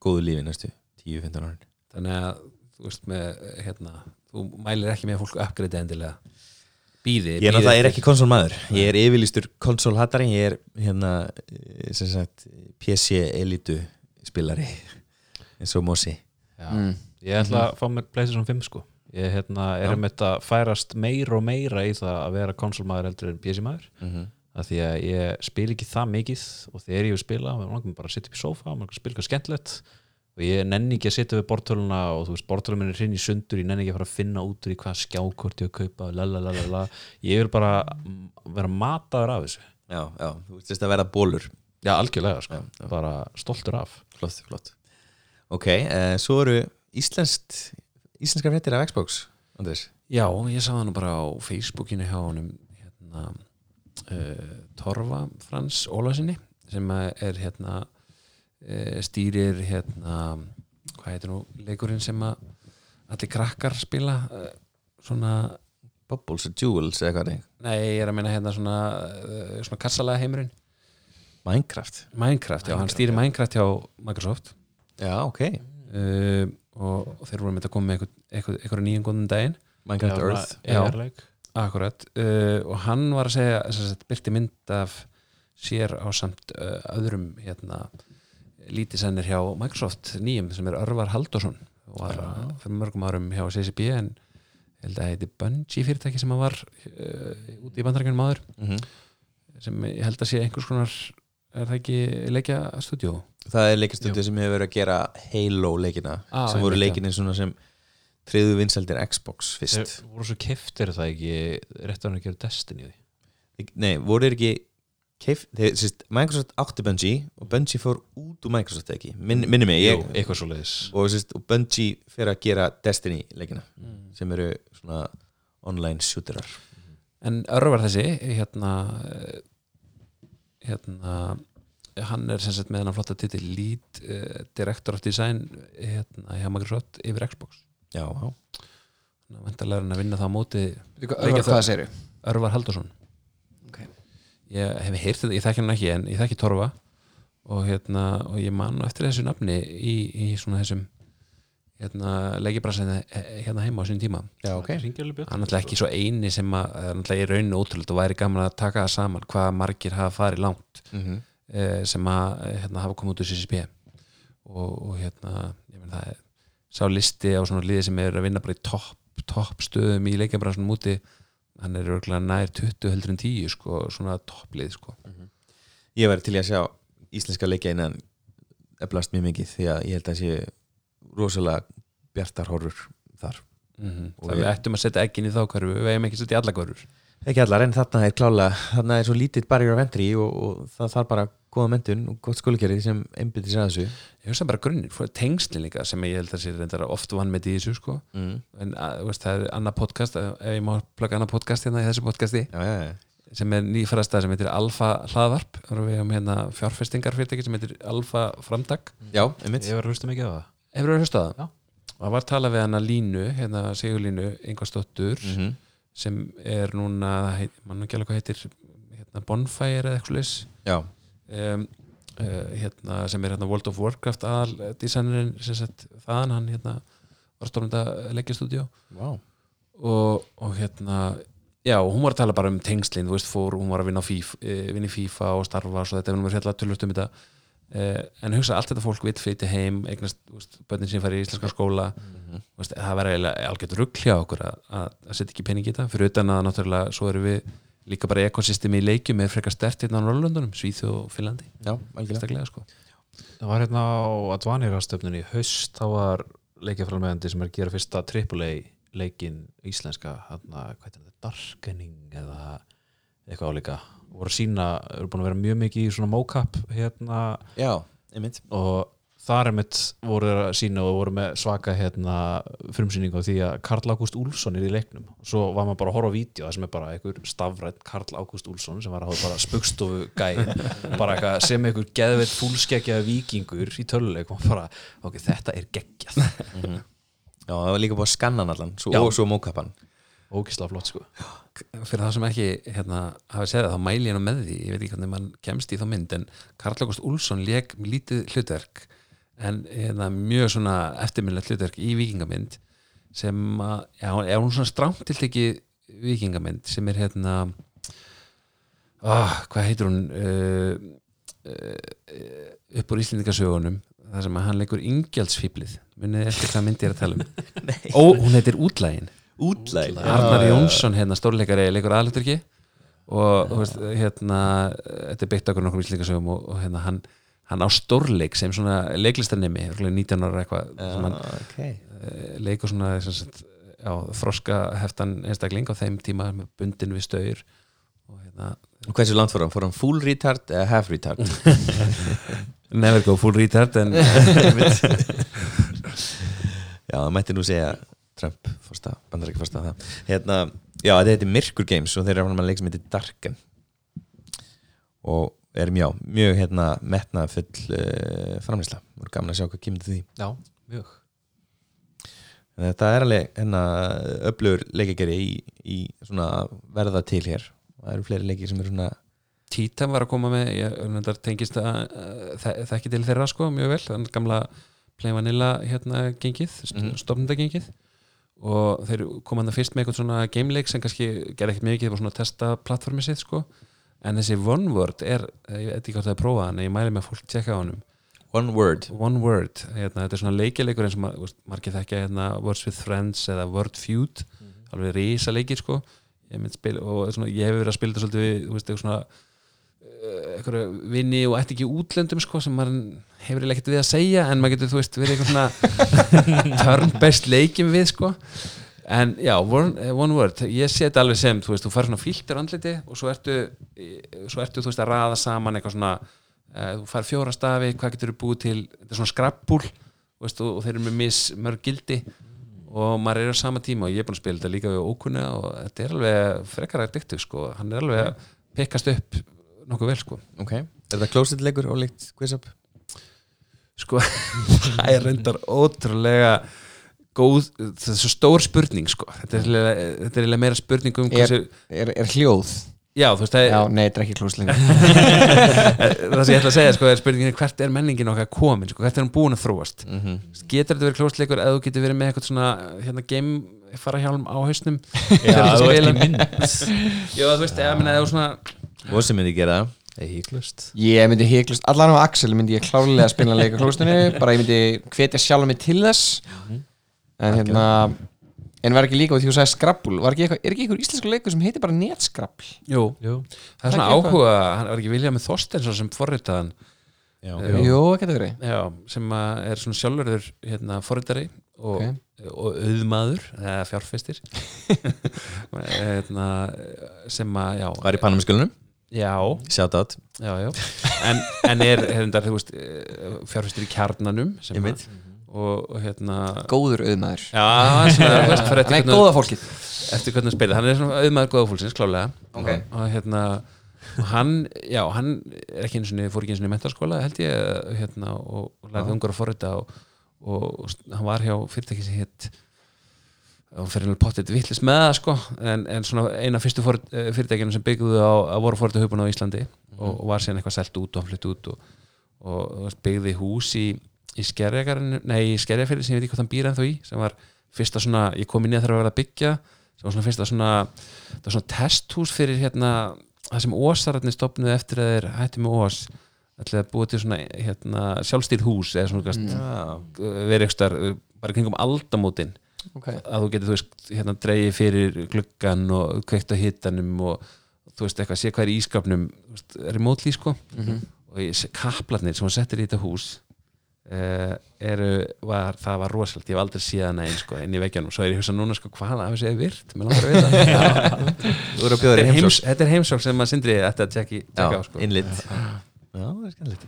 góðu lífi næstu 10-15 árin. Þannig að þú veist með hérna, þú mælir ekki með að fólk uppgreita endilega. Býði Ég er náttúrulega er ekki konsolmaður Ég er yfirlýstur konsolhattari Ég er hérna eh, sem sagt, PC elitu spilari eins og Mossi Já. Mm. Ég ætla að fá mér PlayStation 5 sko. Ég hérna, er um þetta að færast meira og meira í það að vera konsolmaður heldur en PC maður. Mm -hmm. Að því að ég spil ekki það mikið og þegar ég vil spila, mér langar mig bara að sitja upp í sófa og mér langar að spila eitthvað skemmtilegt. Og ég nenni ekki að sitja við bortöluna og þú veist, bortölun minn er hrinn í sundur ég nenni ekki að fara að finna út úr í hvað skjákort ég að kaupa lalalala, ég vil bara vera mataður af þessu. Já, já, þú veist að verða bólur já, algjörlega, sko, Já, já. bara stoltur af. Flott, flott. Ok, uh, svo eru íslenskt íslenskar fréttir af Xbox Andrés. Já, ég sá það nú bara á Facebookinu hjá honum hérna, uh, Torfa Frans Ólasinni sem er hérna uh, stýrir hérna hvað heitir nú leikurinn sem að allir krakkar spila uh, svona, Bubbles and Jewels eða hvað er nei, ég er að meina hérna svona, uh, svona kassalega heimurinn. Minecraft. Minecraft, já, hann stýrir Minecraft hjá Microsoft. Já, ok. Uh, og, og þeir voru með að koma með eitthvað, eitthvað, eitthvað nýjum góðum daginn. Minecraft Já, Earth. Já, já. Akkurat. Uh, og hann var að segja sagt, byrti mynd af sér á samt uh, öðrum hérna, lítisennir hjá Microsoft nýjum sem er Örvar Halldórsson. Og var uh, fyrir mörgum árum hjá CCP en held að heiti Bungie fyrirtæki sem hann var uh, út í bandarækjunum áður. Mm sem ég held að sé einhvers konar er það ekki leikja stúdíó? Það er leikastundið sem hefur verið að gera Halo leikina Ah, sem voru svona sem triðu vinsaldir Xbox fyrst. Þeir voru svo keftir það ekki rétt að hann að gera Destiny í því? Nei, voru þeir ekki keif, þeir, sérst, Microsoft átti Bungie og Bungie fór út úr Microsoft ekki, Min, minni mig ég, Jú, eitthvað svo leiðis og, sérst, og Bungie fyrir að gera Destiny leikina sem eru svona online shooterar. En örvar þessi hérna hérna hann er sem sagt með hann flotta titil Lead uh, Director of Design hérna hjá Microsoft yfir Xbox já, já. þannig að vantarlega er hann að vinna það á móti Örvar? Örvar Haldursson Ok. ég hef heyrt þetta, ég þekki hann ekki en ég þekki Torfa. Og hérna og ég man nú eftir þessu nafni í, í svona þessum hérna leikibræsinu hérna heima á sín tíma. Já ok. Hann er náttúrulega ekki svo eini sem að er í rauninu ótrúlega og væri gaman að taka það saman hvað margir hafa farið langt mm eh, sem að eh, hérna, hafa komið út úr CCP og, og hérna ég menn það er sá listi á svona liði sem er að vinna bara í topp top stöðum í leikjabransunum úti hann er örgulega nær 20 heldur en 10 sko, svona topplið sko. ég væri til að sjá íslenska leikja innan eflast mjög mikið því að ég held að sé rosalega bjartar horfur þar. Mm Og það við ættum að setja ekkin í þá hverfu við eigum ekki að setja í alla hverfur ekki allar en þarna er klálega þarna er svo lítið barrier of entry og, og það þarf bara góða mentun og gott skólakerið sem einbyttir sér að þessu ég hugsa bara grunnir, tengslin líka sem ég held að sé reyndar oft vann með þessu sko. mm. en að, þú veist, það er annað podcast ef ég má plugga annað podcast hérna í þessu podcasti já, já, já. sem er nýfærast sem heitir Alfa hlaðvarp og við hefum hérna fjárfestingarfyrirtæki sem heitir Alfa framtak já einmitt Ég var að hlusta mikið á það Hefur þú hlustað það? Já. Og það var talað við hana Línu, hérna Sigurlínu Ingvarsdóttur mm sem er núna, heit, mann ekki alveg hvað heitir hérna Bonfire eða eitthvað já, um, uh, hérna, sem er hérna World of Warcraft aðal sem sett þaðan, hann hérna var stofnunda leggjastúdíó wow. og, og hérna já, hún var að tala bara um tengslin þú veist, fór, hún var að vinna, FIFA, eh, vinna í FIFA og starfa og þetta, við erum hérna tölvöld um þetta eh, en hugsa, allt þetta fólk vill flytja heim, eignast, börnin sem færi í íslenska skóla Mhm. þú veist, það verður eiginlega algjört rugl hjá okkur að, að, setja ekki pening í þetta fyrir utan að náttúrulega, svo erum við líka bara ekosystemi í leikjum er frekar stert hérna á Norrlöndunum, Svíþu og Finlandi já, algjörlega. sko. Það var hérna á Advanir-stöfnunni í haust, þá var leikjaframlegandi sem er að gera fyrsta AAA leikin íslenska hérna, hvað er þetta, Darkening eða eitthvað álíka. Voru sína, eru búin að vera mjög mikið í svona mocap hérna. Já, einmitt. Og þar er mitt voru þeir að sína og voru með svaka hérna frumsýningu því að Karl Ágúst Úlfsson er í leiknum. Og svo var maður bara að horfa á vídeo sem er bara einhver stafrætt Karl Ágúst Úlfsson sem var að hafa bara spugstofu gæ. Bara eitthvað sem einhver geðveitt fúlskeggjaði vikingur í töluleik og bara, ok, þetta er geggjað. Já, það var líka búið að skanna hann allan svo, og svo mókapan ógislega flott sko. Fyrir það sem ekki hérna, hafa segið það, þá mæli ég nú með því ég veit ekki hvernig mann kemst í þá mynd en Karl August Úlfsson leik lítið hlutverk en hérna, mjög svona eftirminnilegt hlutverk í vikingamynd sem að, já, er hún svona strámt til ekki vikingamynd sem er hérna oh, hvað heitir hún uh, uh, upp úr Íslendingasögunum það sem að hann leikur ingjaldsfíblið munið eftir hvað mynd ég er að tala um. Ó, hún heitir Útlægin. Útlæg Arnar Jónsson, hérna stórleikari leikur aðluturki og veist, hérna þetta er byggt okkur nokkur íslíkasögum og, og hérna hann, hann á stórleik sem svona leiklistarnemi, örugglega 19 ára eitthvað sem hann okay. uh, leikur svona sem sagt, já, þroska heftan einstakling á þeim tíma með bundin við staur og hérna og hversu langt fór hann? fór hann full retard eða half retard? never go full retard en já, það mætti nú segja Trump fórsta, bandar ekki fórsta það hérna, já, þetta heitir Myrkur Games og þeir eru að leik sem heitir Darken og erum já, mjög hérna metna full uh, framlýsla, voru gaman að sjá hvað kemur til því. Já, mjög. En þetta er alveg hérna öflugur leikegeri í, í svona að verða til hér. Það eru fleiri leikir sem eru svona Titan var að koma með ég tengist að þekki til þeirra sko mjög vel, þannig gamla Play Vanilla hérna gengið Mhm. stofnundagengið og þeir koma hann fyrst með eitthvað svona gameleik sem kannski gerði ekkert mikið, það var svona að testa plattformið sitt sko, en þessi One Word er, ég veit ekki hvort það er prófað hann en ég mæli með fólk tjekka á honum. One word. One Word, hérna, þetta er svona leikjaleikur eins og ma- margir þekkja hérna, Words with Friends eða Word Feud. Alveg risa leikir sko. Ég, spil, og svona, ég hef verið að spila þetta svolítið við veist, svona eitthvað vinni og ætti ekki útlöndum sko, sem maður hefur ekkert við að segja en maður getur þú veist verið eitthvað svona turn best leikim við sko en já, one, eh, one word ég sé þetta alveg sem, þú veist, þú fær svona filter andliti og svo ertu eh, svo ertu, þú veist, að raða saman eitthvað svona uh, þú fær fjóra stafi, hvað getur þú búið til? Þetta er svona skrappbúl veist, og, og þeir eru með mis mörg gildi og maður er á sama tíma og ég er búin að spila þetta líka við ókunna og þetta er alveg frekar addictive sko, hann er alveg að pikkast upp nokkuð vel sko. Ok, er þetta closet leikur og líkt quiz up? sko, það er reyndar ótrúlega góð, þetta er svo stór spurning sko, þetta er, eiginlega- er meira spurning um er, er, er hljóð? Já þú veist það já, er, nei, þetta er ekki klúslingur það sem ég ætla að segja sko, er spurningin hvert er menningin okkar komin, sko, hvert er hann búin að þróast? Mm getur þetta verið klóstleikur eða þú getur verið með eitthvað svona hérna game fara hjálm á hausnum? Já, þú í spila. mynd. Já þú veist, eða minna eða svona og sem myndi gera það. Það er híklust ég myndi híklust, allan á Axel myndi ég klálega spila leika klústunni, bara ég myndi hvetja sjálf mig til þess en hérna en var ekki líka, því þú sagði skrabbul var ekki eitthvað, er ekki einhver íslensku leikur sem heitir bara netskrabbl jú, Jú, það er svona er áhuga hann var ekki Vilja með Þorsteinsson sem forritaðan já, Jú. jú, getur verið. Já, sem að er svona sjálfurður hérna, forritari og, Ok. og auðmaður eða fjárfestir. Hérna, sem að já, var í Panamskjölunum, já, shout out. Já, já. En, en er hérna, þú veist, eh, fjárfestir í kjarnanum sem Ég að-. Og, og hérna góður auðmaður. Hvernig, góða fólkið. Eftir hvernig hann spilir hann er svona auðmaður góða fólksins, klálega Ok. og hérna og hann, já, hann er ekki einu sinni, fór ekki einu sinni í mentaskóla held ég, hérna, og, og lærði ungar að forrita og, og, og hann var hjá fyrirtæki sem hitt og fyrir alveg pottet vittlis með það sko en, en svona eina fyrstu for, fyrirtækinu sem byggðu á að voru forrita hupun á Íslandi og, og var síðan eitthvað selt út og flytt út og, og, og byggði hús í, í skerjagarinu, nei í skerjafyrir sem ég veit ekki hvað hann býr ennþá í sem var fyrsta svona, ég kom inn í að þeirra að vera að byggja sem var svona fyrsta svona það var svona testhús fyrir hérna það sem ósararnir stopnuðu eftir að þeir hætti með ós ætlaði að búa til svona hérna, sjálfstýrð hús eða svona mm. verið ekstar bara kringum aldamótin okay. að þú getur, þú veist, hérna dreigið fyrir gluggan og kveikt á hitanum og þú veist, eitthvað, sé hvað er í ískapnum veist, remotely, sko og ég, kaplarnir sem hún settir í þetta hús uh, eru, var, það var rosalega, ég hef aldrei síðan einn, sko, inn í veggjanum, svo er ég hugsa núna, sko, hvað af þessu er virt, mér langar að að bjóða þetta er, þetta er heimsók sem maður sindri ætti að tjekka á, sko. innlit. Já, það er skemmtilegt.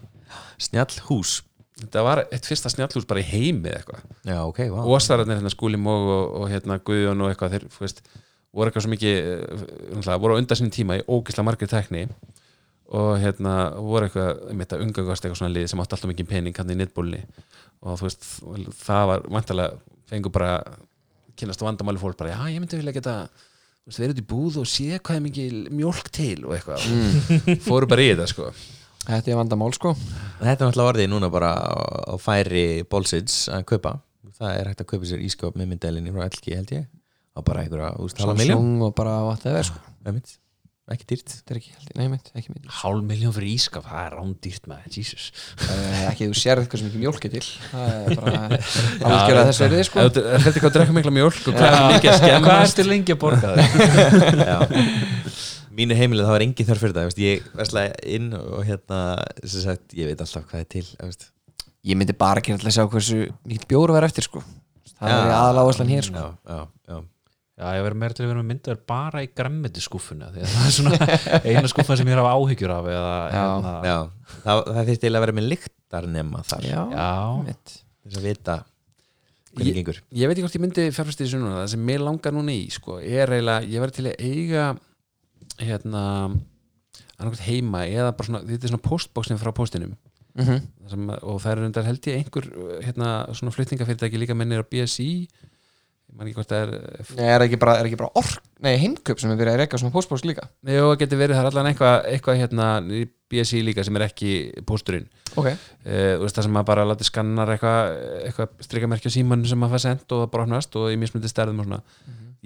Snjall hús þetta var eitt fyrsta snjallhús bara í heimi eitthvað. Já, ok, vá. Ósararnir hérna Skúli Móg og, og hérna Guðjón og eitthvað þeir, veist, voru eitthvað svo mikið eh, voru á undan sinni tíma í ógislega margir tekni og hérna voru eitthvað, um þetta umgangast eitthvað svona lið sem átti alltaf mikið pening hann í netbólni og þú veist, það var vantarlega, fengur bara kynast vandamáli fólk bara, já ég myndi vilja geta þú veist, verið út í búð og sé hvað er mikið mjólk til og eitthvað. Fóru bara í þetta sko. Þetta er vandamál sko. Þetta er náttúrulega orðið núna bara á, á færi bólsits að kaupa. Það er hægt að kaupa sér ískap með myndelinni frá LG held ég á bara einhverja úst halva miljón og bara whatever sko. Einmitt. Ekki dýrt. Þetta er ekki, nei, mitt, ekki mitt. Hálf miljón fyrir ískap, það er rándýrt með Jesus. Uh, ekki þú sérð hvað sem ekki mjólk er til. Það er bara algjör að þess verið sko. Ef þú heldur hvað að drekka mikla mjólk og hvað er að ertu lengi að borga þig? mínu heimilið það var engin þörf fyrir það ég verslega inn og hérna sem sagt, ég veit alltaf hvað er til veist. ég myndi bara ekki alltaf sjá hversu mikið bjóru var eftir sko. Það er aðalega áherslan hér sko. já, já, já. Já, ég verður meira til að vera með myndaður bara í græmmeti skúffuna því að það er svona eina skúffa sem ég hafa áhyggjur af eða, Já. hérna, Já, það, það þýtti eiginlega að vera með lyktarnema þar. Já, já, mitt þess að vita hvernig Ég- gengur. ég veit ekki hvort ég myndi fjárfæst í þessu núna. Það sem mér langar núna í sko, er eiginlega, ég verði til að eiga hérna annarkvæmt heima eða bara svona þetta er svona postbóksin frá postinum. Mm -hmm. Það sem, og það er undar held ég einhver hérna svona flutningafyrirtæki líka mennir á BSI hvort það er Nei, er ekki bara, er ekki bara ork, nei, heimköp sem er verið að reyka svona postbóks líka? Jó, það getur verið, það er allan eitthvað, eitthvað hérna í BSI líka sem er ekki pósturinn. Ok, Uh, veist, það sem maður bara láti skannar eitthvað eitthva strikamerkja síman sem maður fær sendt og það bara opnast og í mismundi stærðum og svona.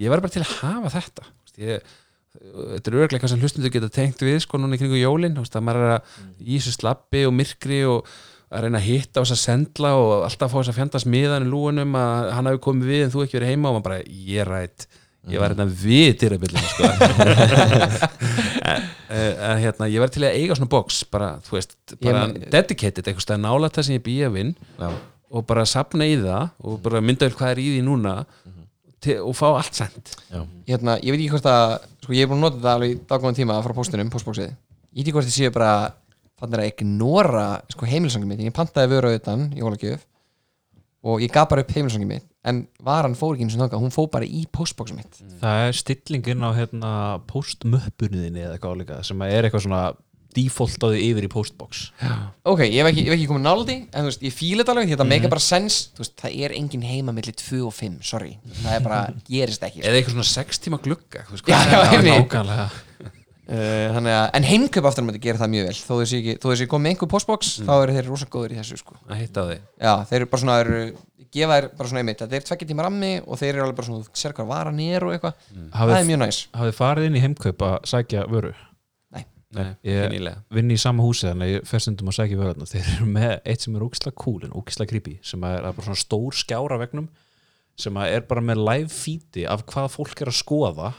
Ég var bara til að hafa þetta. Veist, ég, þetta er örglega eitthvað sem hlustundur geta tengt við sko núna í kringu jólin. Veist, að maður er að í þessu slappi og myrkri og að reyna að hitta og þess að sendla og alltaf fá þess að fjandast miðan í lúunum að hann hafi komið við en þú ekki verið heima og maður bara, ég er rætt ég var hérna við dyrabillin sko. en, en hérna ég var til að eiga svona box bara, þú veist, bara Ég dedicated eitthvað stað nála það sem ég býja vinn og bara sapna í það og bara mynda upp hvað er í því núna til, og fá allt sent. Hérna, ég veit ekki hvort að sko, ég er búin að nota þetta alveg í daggóðan tíma frá póstunum, postbóksið ég veit ekki hvort þið séu bara þannig að ignora sko, heimilsangið mitt, ég pantaði vöru auðvitaðan í Ólagjöf og ég gaf bara upp heimilsangið mitt en varan fór ekki eins og náttúrulega, hún fór bara í postbóksið mitt. Það er stillingin á hérna postmöppunniðinni eða eitthvað álíka sem er eitthvað svona defaultaði yfir í postbox. Ok, ég hef ekki, ég hef ekki komið náldi en þú veist, ég fíla þetta alveg, þetta meika bara sens þú veist, það er engin heima milli 2 og 5 sorry, það er bara, gerist ekki eða eitthvað svona 6 tíma glugga þú veist, Já, hvað já, er það? Nákvæmlega þannig að, en heimkaup aftur á móti gerir það mjög vel. Þó þessi ekki, þó þessi komið með einhver postbox þá eru þeir rosa góður í þessu sko. Að hitta á því já, þeir eru bara svona, eru, gefa þeir bara svona einmitt, þetta er tvekkja tíma rammi og þeir eru alveg bara svona, þú sér hvað varan er og eitthvað. Það er Hafið, mjög næs. hafið farið inn í heimkaup að sækja vöru? Nei, Ég- nýlega vinn í sama húsi þannig að ég fer stundum að sækja vörðarna þeir eru með eitt sem er ógislega cool en ógislega creepy sem er bara svona stór skjára vegnum sem að er bara með live feedi af hvað fólk er að skoða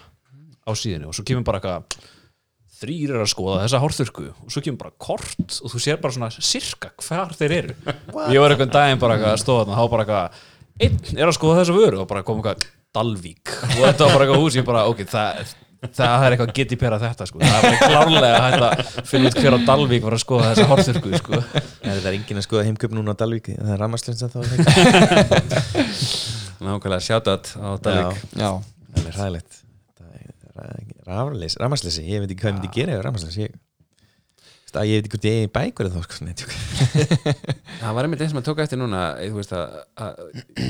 á síðinu og svo kemur bara eitthvað þrýr er að skoða þessa hárþurku og svo kemur bara kort og þú sér bara svona sirka hvar þeir eru. Ég var einhvern daginn bara eitthvað að stóða þarna þá bara eitthvað einn er að skoða þessa vöru. Og bara kom eitthvað Dalvík. Og þetta var bara eitthvað hús ég bara ok, það, það er eitthvað geti pera þetta sko. það er bara klárlega að finna út hver á Dalvík var að skoða þessa hárþurku sko. Er þetta er enginn að skoða heimköp núna á Dalvík? Það er rammarslunsa þá það nákvæmlega shoutout á Dalvik já, Það er ræðilegt Rammarsleysi, ég veit ekki hvað ég myndi gera ef rammarsleysi ég, að ég veit ekki hvort ég eigi bækur eða þá sko, það var einmitt eins sem að tóka eftir núna eh, þú veist að, að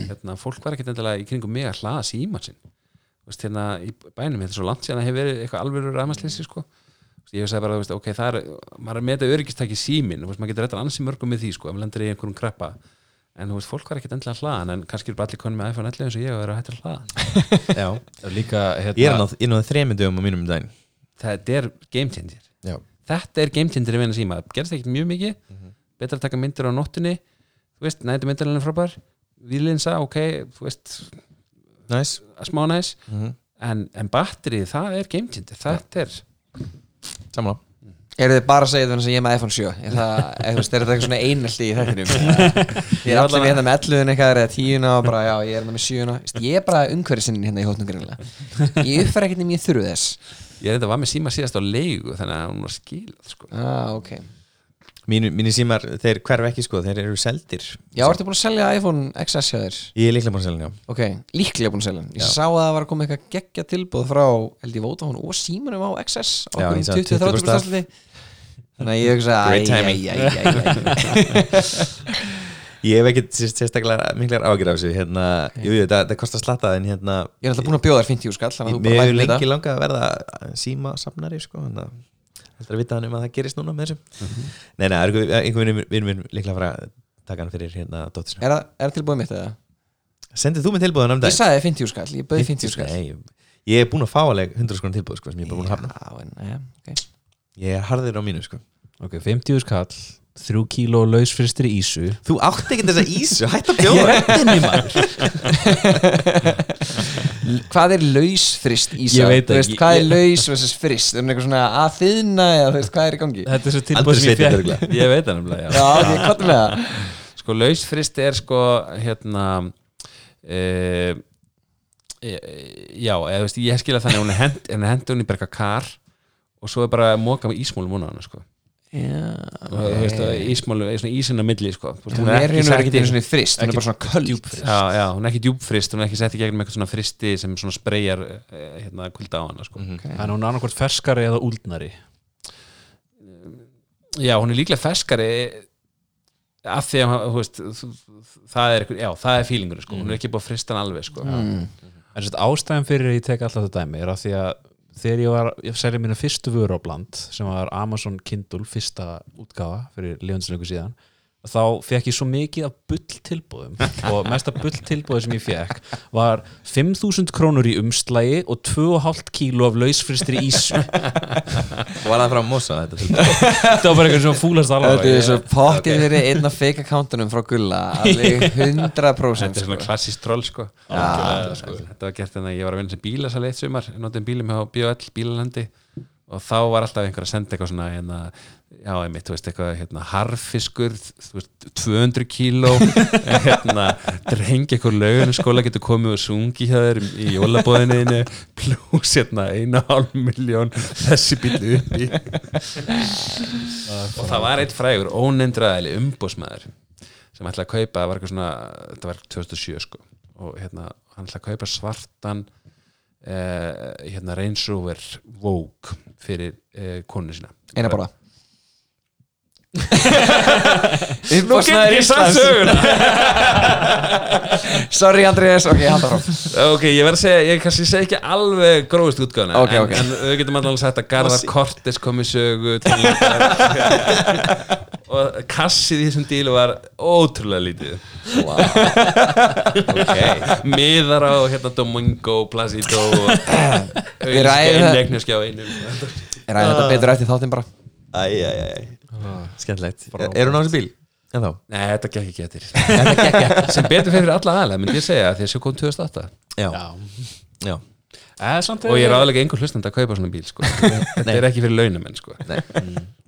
hérna, fólk var ekkert endilega í kringum mig að hlaða síman sinn. Veist, hérna í bænum, þetta er svo langt síðan að hefur verið eitthvað alveg rafmasleysi sko. Þú veist, ég sagði bara, veist, ok, það er maður er með þetta öryggistæki símin, veist, maður getur þetta ansi mörgum með því, sko, ef maður lendir í einhverjum kreppa en þú veist, fólk var ekkert endilega að hlaða en kannski er bara allir konum með iPhone 11 eins og ég og eru að hætta að hlaða Já, líka hérna, Ég er hann á, ég er nú þreymyndum á mínum um daginn. Þetta er game changer. Já, þetta er game changer í vinna síma. Það gerist ekkert mjög mikið. Betra að taka myndir á nóttunni. Þú veist, nættu myndir er frábær. Výlinsa, ok, þú veist næs smá næs Mhm. en, en batterið, það er game changer. Þetta er, Samla eru þið bara að segja þetta sem ég er með iPhone 7 er er þetta eitthvað svona einelti í þettinum ég er allir hérna með 11 eitthvað eða 10 og bara, já, ég er hérna með 7 ég er bara umhverfisinnin hérna í hóttum greinlega ég uppfæra ekkert nefnir ég þurfu þess. Ég er þetta var með síma síðast á leigu þannig að hún var skilað sko. ah, ok Mínu, Mínir símar, þeir hverf ekki sko, þeir eru seldir. Já, ertu búin að selja iPhone XS hjá þér? Ég er líklega búin að selja já. Ok, líklega búin að selja ég Já. sá að það var koma eitthvað geggja tilbúð frá held ég Vodafone og símanum á XS á Já, ég sá 20-30% 20% afslætti. þannig að ég hugsa Great timing. Ég hef ekkert sérst- sérstaklega miklar ágjur af þessu hérna, Jú, jú, það, það kostar slatta en hérna ég er alltaf búin að bjóða þér 50 skall Mér hefur lengi langað að verða síma safnari sko, að heldur að vita hann um að það gerist núna með þessu. Nei, nei, það er einhver vinur vinur minn líklega að fara að taka hann fyrir hérna dóttisna er það er tilbúið mitt eða? Sendið þú mig tilbúðan um ég sagði 50 skall, ég bauði 50 skall. Nei, ég er búin að fá alveg 100 skona tilbúð sko, sem ég er bara búin að hafna. Já, en, ja, okay. Ég er harður á mínu sko. Ok, 50 skall þrjú kíló lausfristri ísu. Þú átti ekki þessa ísu, hætt að bjóða. Rettinni maður Hvað er lausfrist í Ég veit Þú veist, ekki. Hvað er Ég- laus versus frist Er það eitthvað svona að þiðna eða þú veist, hvað er í gangi? Þetta er svo tilbúið sem ég fekk ég veit það nefnilega, já. Já, hvað er með það? sko lausfrist er sko hérna e, e, já, eða veist ég skilja þannig að hún er hend, henni hún berga kar og svo er bara að móka með ísmólum hún hana sko Svona á milli sko Hún er hérna ekki einu svona frist Hún er bara svona köld já, já, hún er ekki djúpfrist, hún er ekki sett í gegnum eitthvað svona fristi sem svona spreyjar eh, hérna kulda á hana sko. þannig að hún er annarkvort ferskari eða úldnari já, hún er líklega ferskari af því að þú veist, það er, já, það er fílingur sko. hún er ekki búið að frista hann alveg sko. mm. En sérst, ástæðan fyrir að ég tek alltaf þetta dæmi er að því að þegar ég var ég selja mína fyrstu vöru á bland sem var Amazon Kindle fyrsta útgáfa fyrir liðanslöngu síðan þá fekk ég svo mikið af bull tilbúðum og mesta bull tilbúði sem ég fekk var 5.000 krónur í umslægi og 2,5 kíló af lausfristri ísu Var það frá Mosa þetta þetta var bara eitthvað svona fúlast alveg Þetta er svo pokkið verið einn af fake accountunum frá Gulla Alveg 100% þetta er sko. svona klassist troll sko. Já, sko. þetta var gert þannig að ég var að vinna sem bílasali eitt sumar, notum bílum hjá BOL bílalandi og þá var alltaf einhver að senda eitthvað svona já, einmitt, þú veist, eitthvað hérna, harfiskur, þú veist, 200 kíló hérna, drengi eitthvað lögunum skóla getur komið og sungi hjá þér í jólabóðinni pluss hérna eina hálf miljón þessi bíl uppi. Og það var eitt frægur óneindraðili umbósmaður sem ætlaði að kaupa, það var eitthvað svona þetta var 2007 sko. Og hérna, hann ætlaði að kaupa svartan eh, hérna Range Rover Vogue fyrir eh, konu sína. Eina bara Nú get ég sagt söguna Sorry Andrés, ok, halda frá ok, ég verð að segja, ég kannski segi ekki alveg grófist útgáðuna Ok, en, ok. en við getum alveg sagt að Garðar Kortes kom í sögu og kassið í þessum dílu var ótrúlega lítið. Ok. Miðar á hérna Domingo, Placido og Við ræðum það. innleikneskja á einum. Er að þetta betur eftir þáttinn bara Æ Skemmtilegt. Er hún á þessu bíl? En þá? Nei, þetta gekk ekki eftir. Sem betur fyrir alla aðlega, myndi ég segja því að svo kom 2008 Já, Já, samt og ég er aðlega einhver hlustandi að kaupa svona bíl sko. þetta er ekki fyrir launamenn sko.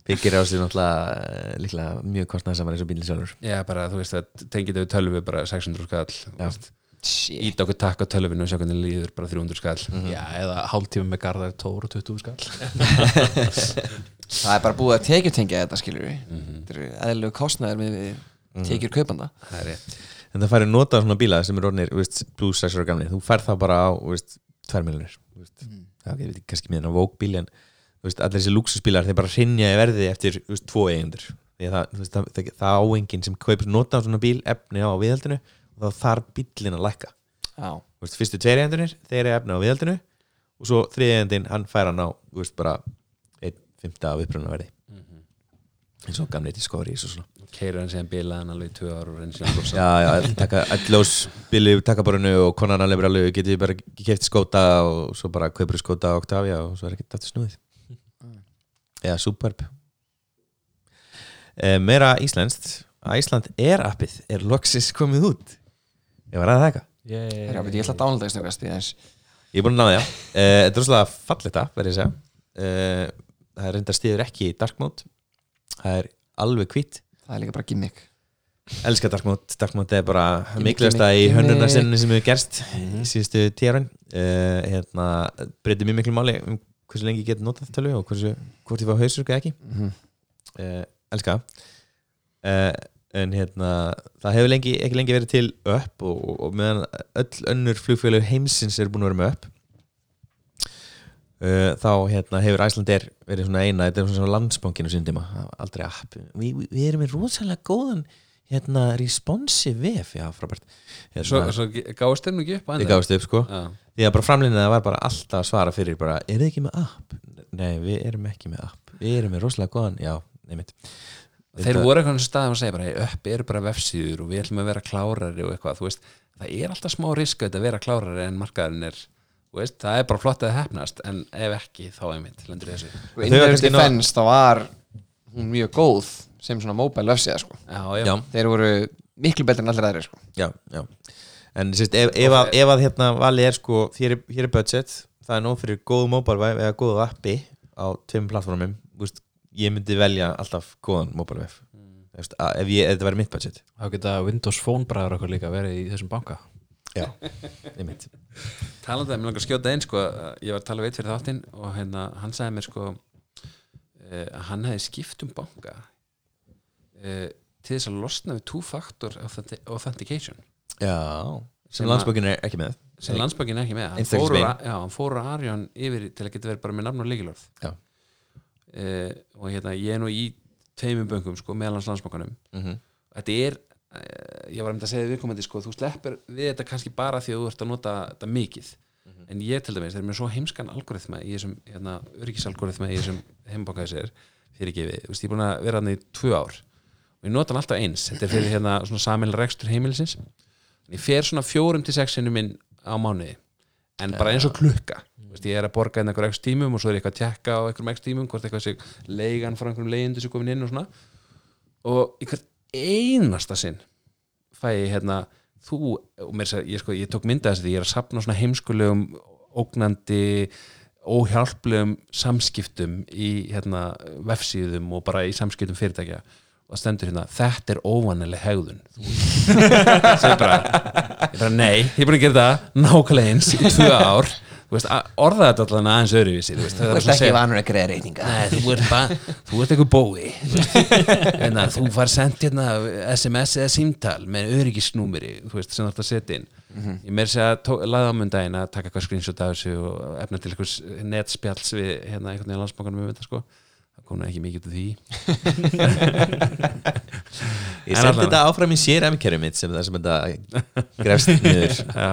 Byggir á sig náttúrulega eh, líklega mjög kostnæðsamar eins og bílinn sjálfur. Já, bara, þú veist, að tengið við tölvu bara 600 skall ít okkur takk á tölvinu og sjá hvernig líður bara 300 skall. Já, eða hálftíma með Garðar Tór og 20 skall Það er bara búið að tekjutengja þetta skilur við Þetta eru eðlilegu kostnæður með við tekjur kaupanda. Það er rétt. En það færi nota svona bíla sem er orðnir veist, plus 6 ára gamli Þú fær það bara á veist, 2 miljonir veit ekki kannski með þennan vók bíl en þú veist, allir þessi luxusbílar þeir bara hrinja í verði eftir þú veist, tvo eigendur. Því að það, þú veist, það, það, það áengin sem kaupir nota svona bíl efni á viðhaldinu og þá þarf bílinn að lækka. Já. Þú veist, fyrstu tveir eigendunir, þeir eru efni á viðhaldinu og svo þriði eigandinn, hann fær hann á þú veist, bara fymta af upprunna verði eins og gamli til skóri og svona. Keira hann síðan bilaðan alveg í tvö ár og reyndi síðan losa. Já, já, taka allós bíli taka bara nu og konan alveg bara alveg getið bara kefti skóta og svo bara kaupir skóta á Octavia og svo er ekkert aftur snúið. Eða Superb. E, Meira íslenskt. Æsland er appið er loksis komið út. Ég var að það eitthvað Já, ég ætla að dánalda þess nefnast Ég er búin að náða það e, Þetta er rosalega fallið það, verður ég að segja. E, Það er reyndar stíður ekki í dark mode. Það er alveg hvitt Það er líka bara gimmick. Elskar Dark Mode, Dark Mode er bara mikilvægsta í gimmick, hönnunarsinni sem hefur gerst Mhm. í síðustu tíarun uh, hérna, breytir mjög miklu máli um hversu lengi ég get notað tölvu og hversu, hvort ég fá hausur eða ekki. Mhm. uh, elska. Uh, en hérna það hefur lengi, ekki lengi verið til upp og, og, meðan öll önnur flugfélög heimsins eru búin að vera með upp þá hérna, hefur Æslandir verið svona eina, þetta er svona landsbankinu síndima, aldrei app Vi, vi, við erum með rosalega góðan hérna responsive vef, já frábært. Hérna, svo, svo gáðist þeim ekki upp þið gáðist upp sko. Já. því að bara framlýnið var bara alltaf að svara fyrir bara, er þið ekki með app? Nei, við erum ekki með app. Við erum með rosalega góðan, já, neymitt þeir voru eitthvað staðum að segja bara, "Hey, upp eru bara vefsíður og við ætlum að vera klárari og eitthvað, þú veist, það er alltaf smá risk að þetta vera klárari en markaðurinn er veist, það er bara flott að það hefnast en ef ekki, þá einmitt, lendur í þessu. Kannski ná- Defense, þá var hún mjög góð sem svona mobile vefsíða sko. Þeir voru miklu betri en allir aðrir sko. Já, já. En sérst, ef, ef, að, ef að hérna valið er sko, hér er, hér er budget það er nóg fyrir góð mobile web eða góð appi á tveim plattformum ég myndi velja alltaf góðan mobile web mm. ef, ég, ef þetta væri mitt budget. Þá geta Windows Phone bræður okkur líka verið í þessum banka já, neymitt talandi að mér langar að skjóta einn sko, ég var að tala við eitt fyrir þáttinn og hérna, hann sagði mér sko eh, að hann hefði skipt um banka eh, til þess að losna við two-factor authenti- authentication. Já, sem landsbókin er ekki með. sem landsbankin er ekki með. Hann fór, já, hann fór úr Arjón yfir til að geta verið bara með nafn og líkilorð Já. eh, og hérna ég er nú í tveimum böngum sko, meðalans landsbankanum. Mm -hmm. þetta er, ég var um að segja við viðkomandi sko, þú sleppur við þetta kannski bara því að þú ert að nota þetta mikið. En ég til dæmis, þeir eru með svo heimskan algoritma í þessum, hérna, öryggisalgoritma í þessum heimbanka þessir fyrir gefið, þú veist, ég er búin að vera hann í tvö ár og ég nota hann alltaf eins. Þetta er fyrir hérna svona samil rekstur heimilisins. Ég fer svona fjórum til sex sinnum inn á mánuði en bara eins og klukka. Þú veist, ég er að borga inn einhver ekstra tímum og svo er ég eitthvað að tjekka einasta sinn fæ ég hérna þú, mér, ég, sko, ég tók mynda þess að ég er að sapna svona heimskulegum ógnandi óhjálplegum samskiptum í hérna, vefsíðum og bara í samskiptum fyrirtækja. Og stendur hérna, þetta er óvanileg hegðun. Sem bara ég bara, nei, ég er búin að gera það nákvæmlega eins í tvö ár orða þetta allan aðeins öðruvísi þú er ert ekki segja- vanur að greiða reyninga Nei, þú ert bara, þú ert eitthvað bói þú far sendt hérna SMS eða símtal með öryggisnúmeri, veist, sem þú ert að setja inn. Ég meir sér að laða á mundaginn að taka eitthvað screenshot af þessu og efna til eitthvað netspjalls við hérna einhvern veginn landsbankanum um þetta sko. Það kom nú ekki mikið til því. Ég En sendi þetta áfram í sér emkerri mitt sem það sem þetta grefst niður. Já,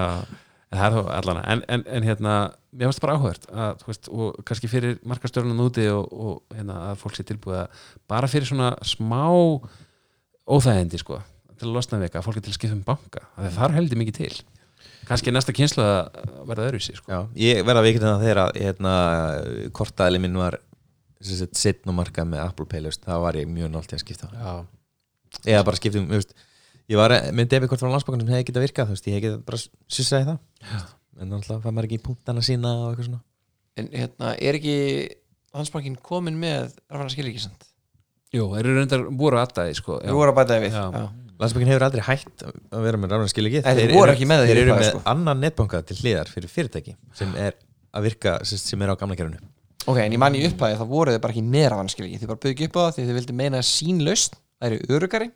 það er þó allan en, en, en hérna, mér finnst bara áhugert að, þú veist, og kannski fyrir markastörnum úti og, og hérna, að fólk sé tilbúið að bara fyrir svona smá óþægindi sko til að losna við eitthvað, að fólk er til að skipta um banka það þarf heldur mikið til. Kannski næsta kynslu að verða öðruvísi sko. Já, ég verða að það þegar að hérna, kortaðli minn var sittn og markað með Apple Pay þá var ég mjög nált í að skipta Já, eða bara skipta um, þú veist, ég var með debitkort frá landsbankanum sem hefði getað virkað, þú veist, ég hef getað bara sussaði það Já. en náttúrulega fær maður ekki í punktana sína og eitthvað svona En hérna, er ekki Hansbankin komin með rafana skilríkisand? Jú, þeir eru reyndar voru aðdæði sko. Við vorum að bæta við Já. Já. Landsbankin hefur aldrei hætt að vera með rafnarskil ekki Nei, þeir voru ekki með þeir þeir eru með sko. annan netbanka til hliðar fyrir fyrirtæki sem er að virka sem sem er á gamla kerfinu Ok, en ég man í upphæði þá voru þið bara ekki með rafana skilríki Þið bara byggja upp á það því þið vildi meina sín laust Það eru örugari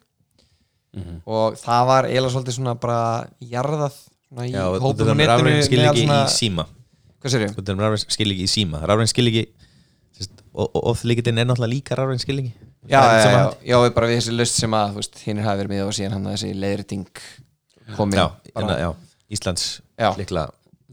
Mhm. og það var eiginlega svolítið svona bara jarðað svona í Já, hópum á erum netinu rafræn skil ekki svona- í síma. Hvað sér erum rafræn skil ekki í síma. Rafræn skil ekki og ofþlíkitinn er náttúrulega líka rafræn skil ekki Já, já, já, já, við bara við þessi laust sem að þú veist, hinn hafi verið með og síðan hann að þessi leiðriting komin já, bara, bara, já, Íslands Já. líkla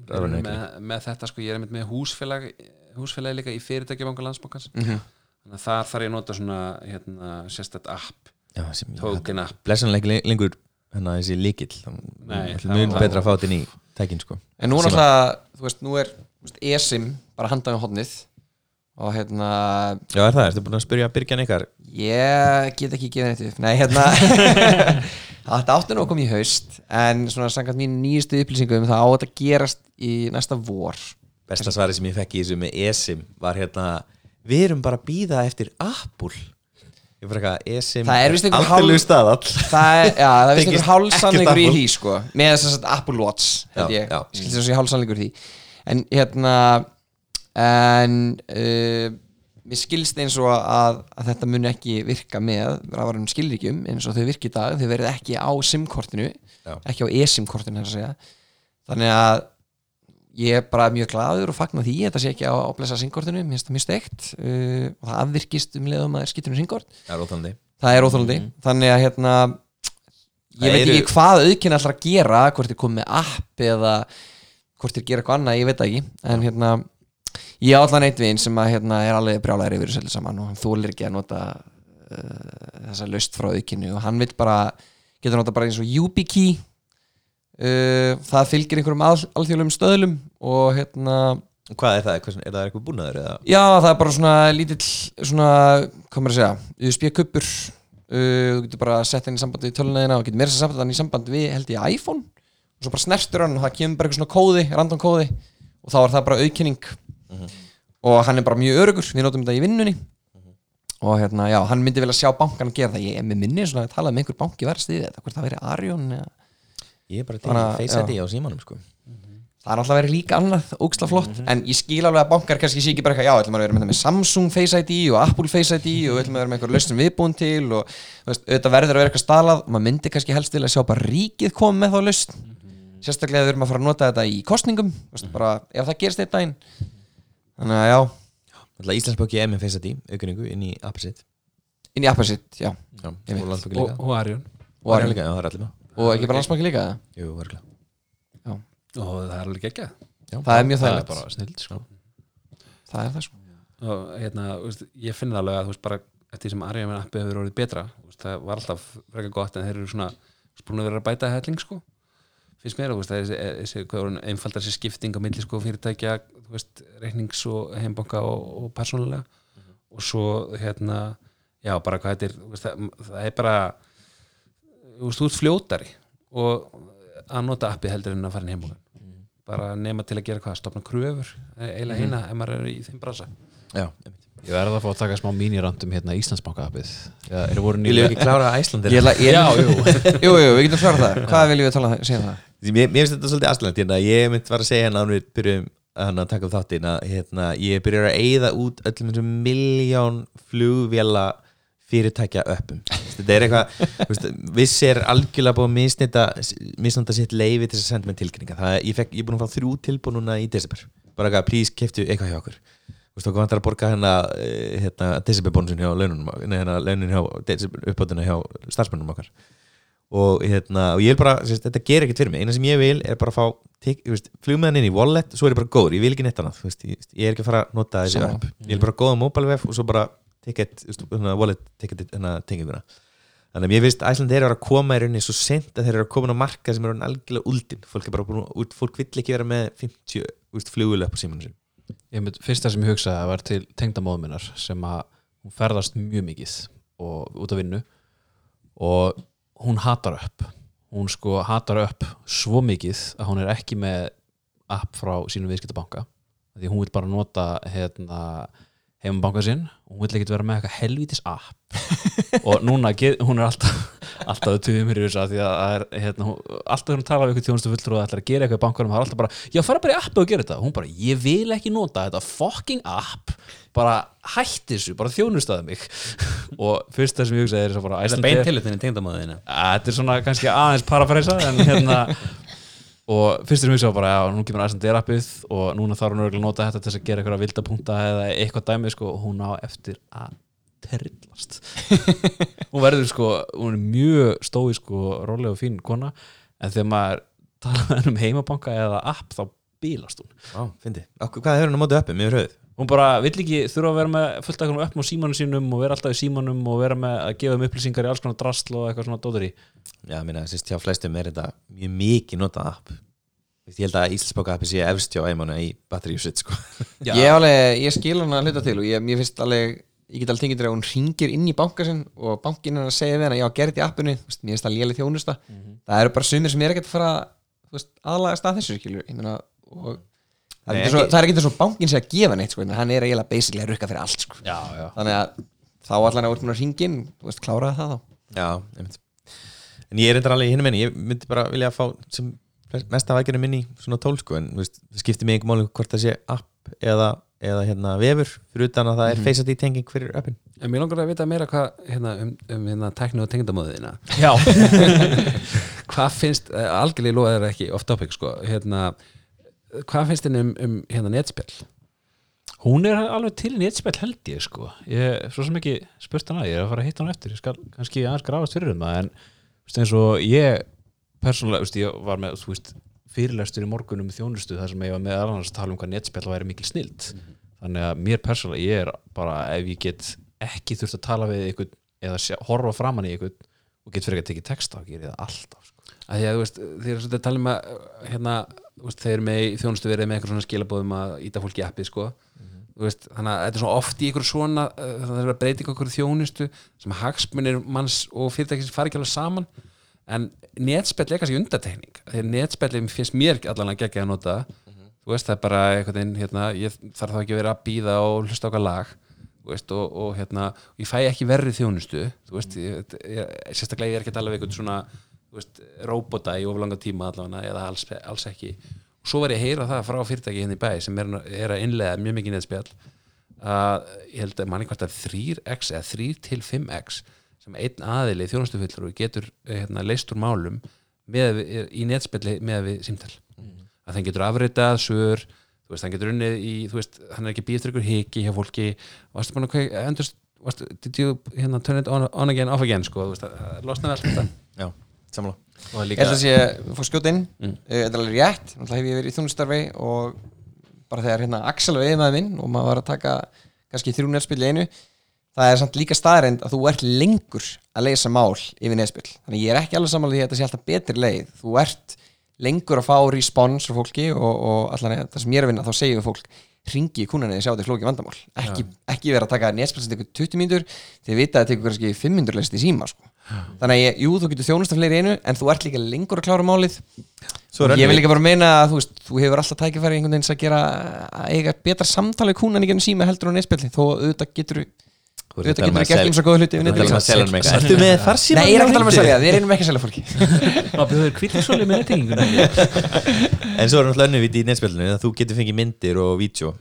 rafræn með, með þetta sko, ég er einmitt með húsfélag húsfélagi líka í fyrirtækjabanka landsbankans. Mhm. þannig að þar þarf ég að nota svona hérna, sérstætt app Já, sem token app blessanlega lengur hérna þessi það mjög betra að fá þetta í tækin sko. En nú Síma. náttúrulega, þú veist, nú er ESIM bara handað með hodnið og hérna Já, er það, ertu búin að spyrja Birgjan ykkar? Ég get ekki gefið neitt upp. Nei, hérna þetta áttu nú að koma í haust en svona samkvæmt mín nýjustu upplýsingum það á þetta að gerast í næsta vor. Besta svari sem ég fekk í þessu með ESIM var hérna Við erum bara að býða eftir Apple Ég fyrir eitthvað ESIM Það er víst einhver aldrei hálf- staðall. Það er, já, það er vist einhver hálsannleikur í því sko. Með þess að Apple Watch held ég, já. skilst þess að ég hálsannleikur í því. En hérna en uh, mér skilst eins og að, að þetta mun ekki virka með rafarum skilríkjum eins og þau virki í dag. Þau verið ekki á SIM-kortinu ekki á eSIM-kortinu þannig að ég er bara mjög glaður og fagna því þetta sé ekki á, á blessa SIM-kortinu, mér finnst það mjög steikt. Uh, og það afvirkist um leiðum að er skiptur um SIM-kort Það er óþandi það er óþólandi þannig að hérna ég Það veit eru- ekki hvað auðkynna ætlar að gera hvort þið komið app eða hvort þið gera eitthvað annað, ég veit ekki. En hérna, ég á allan eitt vin sem að hérna er alveg brjálæri yfir þessu saman og hann þólir ekki að nota uh, þessa laust frá auðkynnu og hann vil bara, getur nota bara eins og YubiKey uh, það fylgir einhverjum al, alþjóðlegum stöðlum og hérna Hvað er það? Hvað, er það eitthvað búnaður? Eða? Já, það er bara svona lítill svona, hvað maður að segja USB-kuppur. Uh, þú getur bara sett henni í samband við tölunæðina og getur meira sér samband hann í samband við held ég iPhone. Og svo bara snertur hann og það kemur bara eitthvað svona kóði, random kóði. Og þá er það bara auðkynning og hann er bara mjög örugur, við notum þetta í vinnunni. Og hérna, já, hann myndi vilja sjá bankan að gera það, ég er með minni svona að tala um einhver banki verðst Ég er bara til Bara, í Face ID á símanum sko. Það er alltaf verið líka annað ógstla flott en ég skil alveg að bankar kannski sé ekki bara eitthvað já, ætlum að vera með, með Samsung Face ID og Apple Face ID og ætlum að vera með einhver lausnum viðbúin til og veist, auðvitað verður að vera eitthvað stalað og maður myndi kannski helst til að sjá bara ríkið koma með þá lausn. Sérstaklega þegar við erum að fara að nota þetta í kostningum veist, bara, ef það gerist einn daginn. Þannig að já, Alltaf Íslandsbóki er með Face ID aukningu inn í appið sitt appið og ekki bara landsbanki líka? Jú, örgulega og það er alveg geggjað. Það er mjög það er þægilegt. bara snild sko. það er það sko. Og hérna, þú veist, ég finn það alveg að þú veist, bara eftir því sem Arjón appi hefur orðið betra veist, það var alltaf frekar gott en þeir eru svona búin að vera að bæta helling sko. Finnst mér, veist, það er þessi, þessi skipting á milli sko fyrirtækja veist, reiknings og heimbanka og, og persónulega. Og svo hérna, já, bara hvað þetta er það, það er bara þú veist, þú ert fljótari og að nota appi heldur en að fara inn í heimbankan bara nema til að gera hvað, stopna kröfur eh, eiginlega eina ef maður er í þeim bransa Já, einmitt. Ég verði að fá að taka smá mínirandum hérna Íslandsbanka appið Er voru Viljum við ekki klára Æslandir? Ég, ætla- ég, Já, jú jú, jú, við getum svarað það Hvað viljum við tala um síðan það? Mér, mér finnst þetta svolítið aðsland hérna. ég mynd var að segja hérna að við byrjum að að taka upp þáttinn að hérna, ég byrjar að eyða út öllum þessum miljón flugvéla fyrirtækja öppum. Þetta er eitthvað, viss er algjörlega búið að misnita misnanda sitt leifi til þess að senda mér tilkynninga það, ég, fekk, ég er búin að fá þrjú tilbúið núna í desember. Bara eitthvað, please, keftu eitthvað hjá okkur. Þú veist, okkur vantar að borga hérna, eh, hérna desemberbónusin hjá laununum nei, hérna, launin hjá, uppbótuna hjá starfsmennum okkar. Og, hérna, og ég vil bara, sérst, þetta ger ekkert fyrir mig. Eina sem ég vil er bara að fá flugmeðan inn í wallet, svo er ég bara góður. Ég vil ekki neitt annað, þú veist, ég, ég er ekki að fara að nota þessi app, ég vil bara góða mobile web og svo bara ticket, veist, hérna, wallet ticket, hérna, tenginguna. Þannig að mér finnst Æsland er að koma í rauninni svo sent að þeir eru að koma á markað sem er orðinn algjörlega úldin fólk fólk vill ekki vera með 50 þú veist, flugulöp á símanu sin Ég mynd, fyrsta sem ég hugsaði var til tengdamóðu minnar sem að hún ferðast mjög mikið og út af vinnu og hún hatar upp. Hún sko hatar upp svo mikið að hún er ekki með app frá sínum viðskiptabanka. Því hún vil bara nota hérna, heimabanka sinn og hún vil ekkert vera með eitthvað helvítis app. Og núna, hún er alltaf alltaf að tuðum mér í þessu að því að það er, hérna, hún, alltaf hún talar við eitthvað þjónustu fulltrú og ætlar að gera eitthvað í bankanum það er alltaf bara, já fara bara í appu og gera þetta. Hún bara, ég vil ekki nota þetta fucking app. Bara hætti þessu, bara þjónustaði mig. Og fyrsta sem ég hugsaði er bara Það er Icelandair- beint til. þetta tengdamáðina Þetta er svona kannski aðeins parafræsa en hérna og fyrst er mjög svo bara, já, nú kemur Icelandair appið og núna þarf hún örgulega að nota þetta til þess að gera eitthvað vildapunta eða eitthvað dæmi sko, og hún á eftir að terrillast hún verður sko, hún er mjög stói sko, rólega og fín kona en þegar maður tala um heimabanka eða app þá bílast hún. Á, fyndi, hvað hefur hann á móti öppum yfir höfuð? Hún bara vill ekki þurfa að vera með fullt eitthvað upp á símanum sínum og vera alltaf í símanum og vera með að gefa um upplýsingar í alls konar drasl og eitthvað svona dóður í Já, minna, sérst hjá flestum er þetta mjög mikið notað app. Þú veist, Ég held að Íslandsbóka appi sé efst hjá æmánu í battery usage sko. Já. Ég, alveg, ég skil hann að hluta til og ég, mér finnst alveg ég get alveg tengið til að hún ringir inn í banka sinn og bankin er að segja við hana, já, gerði í appunni þú veist, mér finnst það léli þjónusta. Það eru bara sumir sem er ekkert að fara aðlagast að þessu skilur ég meina, og það er, ekki svo, ekki- það er ekki svo bankin sé að gefa neitt sko, en hann er eiginlega basically að rukka fyrir allt sko. já, já. þannig að þá allan að úr ringin þú veist, kláraði það þá Já, einmitt En ég er reyndar alveg í hinum enni, ég myndi bara vilja fá sem mesta vækjörnum minn í svona tól sko, en þú veist, það skiptir mig einhver máli hvort það sé app eða, eða hérna vefur fyrir utan að það er Face ID tenging fyrir appin En mér langar að vita meira hvað hérna, um, um hérna, tækni og tengdamáðina já. Hvað finnst, eh, algjörlega hvað finnst þinn um, um hérna netspjall? hún er alveg til netspjall held ég sko ég er svo sem ekki spurt hana ég er að fara að hitta hann eftir ég skal kannski aðeins grafast fyrir um það en eins og ég persónulega, ég var með þú veist, fyrirlestur í morgunum um þjónustu þar sem ég var með annars að tala um hvað netspjall væri mikil snild þannig að mér persónulega, ég er bara ef ég get ekki þurft að tala við ykkur eða sjá, horfa framan í ykkur og get fyrir ekki að tekið texta og gera það alltaf sko. að því að þú veist, þeir eru svolítið að tala um að hérna, veist, þeir með þjónustu verið með eitthvað svona skilabóðum að íta fólki appið sko. Þú veist, þannig að þetta er svona oft í ykkur svona uh, það er að breyta ykkur þjónustu sem hagsmunir manns og fyrirtækis fari ekki alveg saman. En netspjall er kannski undatekning því að netspjallin finnst mér allan að gegja að nota. Þú veist, það er bara einhvern veginn hérna, ég þarf þá ekki að vera að býða og hlusta okkar lag veist, og, og hérna, ég fæ ekki verri þjónustu veist, ég, ég, sérstaklega ég er ekki að tala við eitthvað svona veist, robota í oflanga tíma allavega eða alls, alls ekki. Og svo var ég að heyra það frá fyrirtæki hérna í bæ sem er, er að innlega mjög mikið neðspjall að ég held að manni hvort að 3x eða 3 til 5x sem einn aðili þjónustufullur og getur hérna, leist úr málum með, í netspjalli með við símtal. Að þann getur afritað, veist, hann getur unnið í, þú veist, hann er ekki býð eftir ykkur hiki hjá fólki. Varstu búin að hvað, endur, varstu, did you hérna, turn it on, on again, off again sko, þú veist, að losnaði allt þetta? Já, samla er Ég held að sé, fór skjóta inn. Mm. Eh, Þetta er alveg rétt, náttúrulega hef ég verið í þjónustarfi og bara þegar hérna Axel var yfirmaður minn og maður var að taka kannski þrjú netspill í einu það er samt líka staðarind að þú ert lengur að leysa mál yfir netspill þannig ég er ekki alveg samanlega því að þetta sé alltaf betri leið. Þú ert lengur að fá respons frá fólki og, og allan það sem ég er að vinna þá segjum fólk ringi í kúnarni þið sjá þetta flóki vandamál. Ekki, ekki vera að taka netspill sem tekur 20 mínútur þið vita að það tekur kannski 5 mínútur leyst í síma sko. Þannig að ég, jú, þú getur þjónust af fleiri einu en þú ert líka lengur að klára málið. Ég vil líka bara meina að þú veist, þú hefur alltaf tækifæri einhvern veginn að gera að eiga betra samtali kúnan í gennum síma heldur á neðspjalli þó auðvitað getur Þú auðvitað um getur sel- um svo góða hluti Þú um með eitthvað. Ertu með farsíma Nei, ég er ekki að tala um að selja, við erum ekki að selja fólki. Má bjóður kvítlisóli með nettingingunni En svo er náttúrulega önnur viti í netspjallinu að þú getur fengið myndir og vídeo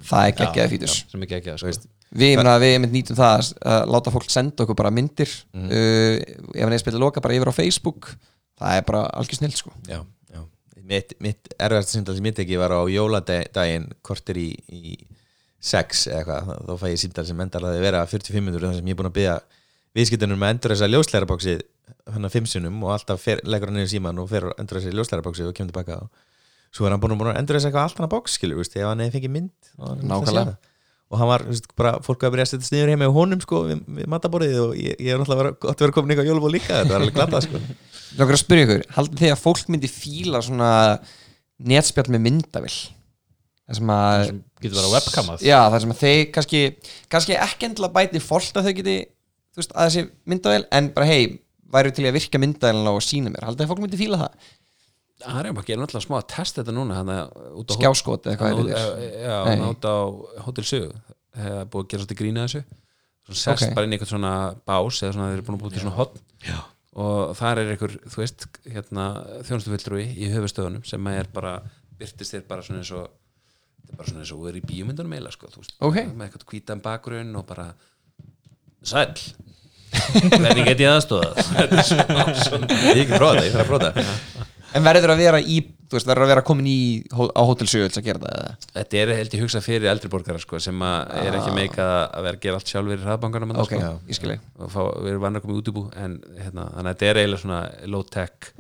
Það að. Við, ég meina, við nýtum það að- að láta fólk senda okkur bara myndir. Uh, ef hann er spilað loka bara yfir á Facebook það er bara algjör snill sko. Já, já. Mitt, mitt erfæðast síndal sem ég teki var á jóladaginn kortir í, í sex eða eitthvað, þá fæ ég síndal sem endar að vera 45 minnur þar sem ég er búin að byggja viðskiptunum að endur þessa ljósleirabóksið hann að fimmsunum og alltaf fer, leggur hann niður síman og fer og endur þessi ljósleirabóksið og kemur tilbaka og svo er hann búin að, að endur þessa eitthvað allt hann að bóks skilur, veist, ef hann hefði fengið mynd og hann það. var, veist, bara, fólk að byrja að setja sniður heima í honum sko, við, við mataborðið og ég, ég er náttúrulega vera, gott að vera komin eitthvað jólubó líka þetta var alveg glatað sko. Lókar að spyrja ykkur, haldið þið að fólk myndi fíla svona netspjall með myndavill það sem að sem getur verið að webkamað já, það sem að þeir kannski kannski ekki endilega bæti fólk að þau geti þú veist, að þessi myndavill en bara hei, væru til að virka myndavillina og sína mér, haldið þið að fólk myndi fíla það Það er ekki náttúrulega smá að testa þetta núna hana, út á skjáskot eða hvað er Já, þetta? já, Nei. út á Hotel Það er búið að gera svolítið grína þessu. Svo sest Ok. bara inn í eitthvað svona bás eða svona þeir eru búin að búið til svona hotn og þar er einhver, þú veist hérna, þjónustufulltrúi í höfustöðunum sem er bara, byrtist þér bara svona eins og þetta er bara svona eins og þú er í bíómyndunum eiginlega sko, þú veist, Ok. með eitthvað hvítan bakgrunn og bara sæll. Hvernig get ég aðstóðað þetta er svona, ég hef ekki prófað það, ég þarf að prófa það en verður að vera í, þú veist, verður að vera komin í á Hotel Sjöld að gera það eða? Þetta er held ég hugsað fyrir eldri borgara sko, sem að er ekki meika að vera að gera allt sjálfur í hraðbankanum ok, sko, og fá, við erum vannar komið útibú en hérna, þannig að þetta er eiginlega svona low tech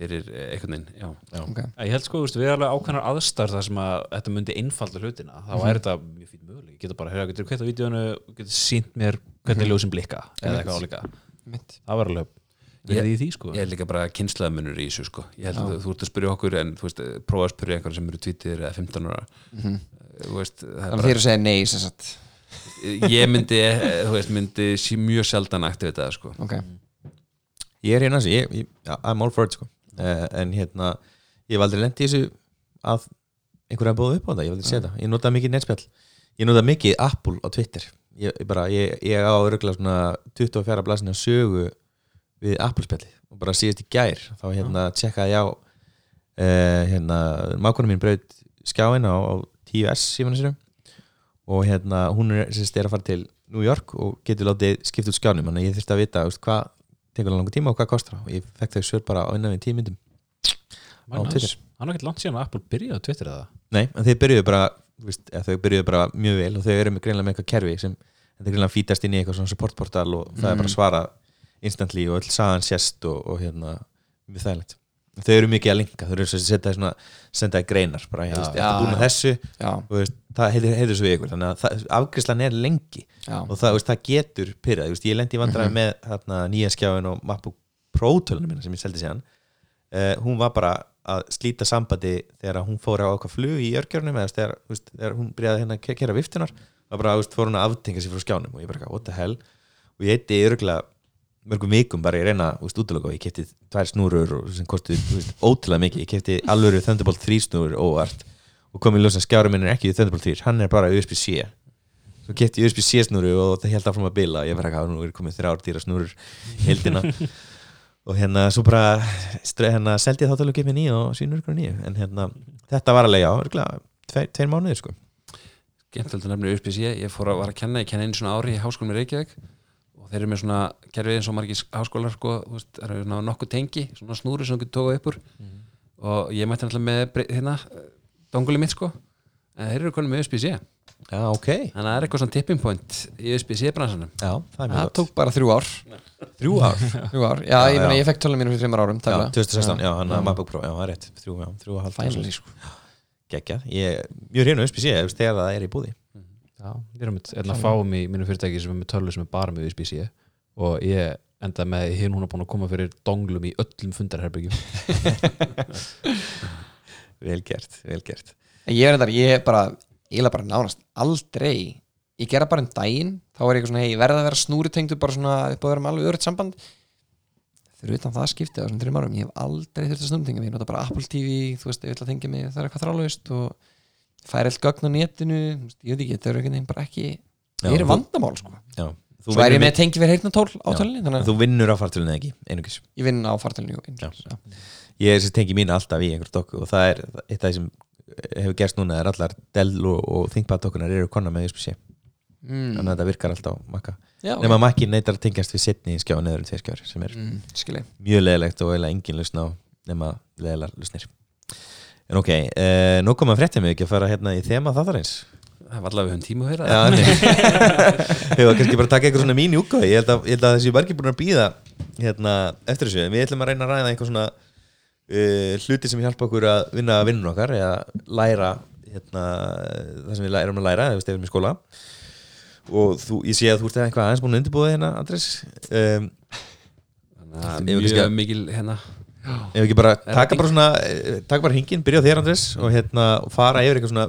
fyrir einhvern veginn já. okay. Ég held sko, þú veist, við erum alveg ákveðnar aðstæður þar sem að þetta myndi einfalda hlutina. Þá er þetta mjög fín möguleg, ég geta bara hérna, getur kveitt á vídjónu, getur sínt mér hvernig ljósin blikka, eða eitthvað álíka. Það var alveg verið í því sko ég er líka bara kynslaðmunur í þessu sko. ég held að þú ert að spyrja okkur en þú veist, prófa að spyrja einhverjum sem eru tvítir eða 15 ára Mhm. Eh, þú veist, það er þannig bara, þeir eru að segja nei sem sagt. ég myndi eh, þú veist, myndi sí mjög sjaldan aktivita það sko. ok, ég er hérna, ég, ég, I'm all for it sko. uh, en hérna ég hef aldrei lent í þessu að einhverja búið upp á það, ég hef aldrei séð það ég nota mikið netspjall, ég nota mikið Apple á Twitter, ég, ég bara ég, ég á örgulega svona 24 blasina sögu við Apple spjalli og bara síðast í gær, þá hérna tjekkaði ég á uh, hérna, mákunum mín braut skjáin á, á 10S símanum sinum og hérna hún er, sérst, er að fara til New York og getur látið skipt út skjánum. Þannig að ég þurfti að vita hvað tekur langur tíma og hvað kostar og ég fekk þau svör bara á innan við tíu myndum á Twitter. Hann er ekkert langt síðan að Apple byrjaði á Twitter eða? Nei, en þeir byrjuðu bara eða, þau byrjuðu bara mjög vel og þau eru með greinlega með eitthvað kerfi sem þetta greinlega fítast inn í eitthvað svona supportportal og það er bara svara instantly og öll sagan sést og, og hérna mjög þægilegt þau eru mikið að linka, þau eru svo að setja svona senda greinar, bara ég ég ætla búin að þessu já, og veist, það heitir, svo við ykkur þannig að afgreiðslan er lengi. Já, og það, veist, það getur pyrrað ég lendi í vandræði með þarna, nýja skjáin og MacBook Pro tölunum minna sem ég seldi síðan. Uh, hún var bara að slíta sambandi þegar hún fór á eitthvað flug í örgjörnum eða þegar, veist, þegar hún byrjaði hérna að kera viftunar það bara fór hún að aftenga sér frá skjánum og ég bara, what the hell? Og ég eitti örgulega mörgum vikum bara ég reyna útlöku og ég kefti tvær snúrur og, sem kosti ótrúlega mikið, ég kefti alvöru Thunderbolt 3 snúrur óvart og kom í ljós að skjárum minn er ekki Thunderbolt 3 hann er bara USB-C svo kefti ég USB-C snúru og það held áfram að bila. Ég verði að nú er komið þrjár dýra snúrur í heildina. Og hérna svo bara hérna, seldi ég þá tala ekki með nýja og sínur ykkur nýju en hérna þetta var alveg já, tveir, tveir mánuðir sko. Gentöld að nefna USBC, ég fór að að kenna ég kenna einu svona ári í háskólum í Reykjavík og þeir eru með svona kerfið eins og margir háskólar sko, þú veist, það eru svona nokkuð tengi svona snúri sem þú getur tókað upp úr og ég mætti náttúrulega með hérna donguli mitt sko. En þeir eru konum með USBC já, ok, þannig að það er eitthvað svona tipping point í USB-C bransanum já, það er það tók bara þrjú ár. Þrjú ár, þrjú ár, já, ég Já, meina já. ég fekk tölum mínu fyrir þreymar árum já, tæklega. 2016 já, hann að MacBook Pro, já, það er rétt. Þrjú, já, þrjú Finally, sko. geggjað, ég, mjög hreinu USB-C ef þegar það er í búði Já, ég er með einn að fáum í mínu fyrirtæki sem er með tölvu sem er bara með USB-C og ég enda með hinn hún er búin að koma fyrir donglum í öllum fundarherbyggjum vel gert, vel gert. En ég er þetta, ég er bara ég er bara nánast aldrei ég gera bara um daginn þá er ég eitthvað svona, hei, verða að vera snúritengdu bara svona upp að vera með alveg örytt samband. Fyrir utan það skiptið á þessum þreim árum ég hef aldrei þurft að snumtinga mig, ég nota bara Apple TV þú veist, ég vil að tengja mig, það er eitthvað þrálaust og færi allt gögn á netinu ég veit ekki, þetta er einhvern veginn ekki Já, það er vandamál sko. Já, þú svo er ég með tengi verið heyrnatól á Já. tölunni að þú vinnur á fartölunni ekki, einungis. Ég vinn á fartölunni jú, einhvers, já. Ég er þessi tengi mín alltaf í einhver dokku og það er eitt af því sem hefur gerst núna er allar Dell og, og ThinkPad dokkunar eru konar með USB-C. Mm. þannig að þetta virkar alltaf á makka já, nema að makki neytar að tengjast við setni skjáð neður en tvei skjáður sem er mm, mjög leðilegt og eiginlega engin lausn á nema leðilar lausnir En ok, uh, nú komum að fréttum við ekki að fara hérna í þema þáttarins. Það var allavega við höfum tíma að höra Já, nei. Hefur kannski bara taka eitthvað svona mín júka ég held að, ég held að þessi margir búin að býða hérna eftir þessu, við ætlum að reyna að ræða eitthvað svona uh, hluti sem hjálpa okkur að vinna vinnun okkar eða læra hérna, það sem við lærum að læra ef við stefum í skóla. Og þú, ég sé að þú ert eitthvað aðeins búin að undirbúða hérna, Andres um, að kannski mjög að- mikil hérna ef ekki bara taka bara svona eh, taka bara hringin, byrja á þér Andres og hérna fara yfir eitthvað svona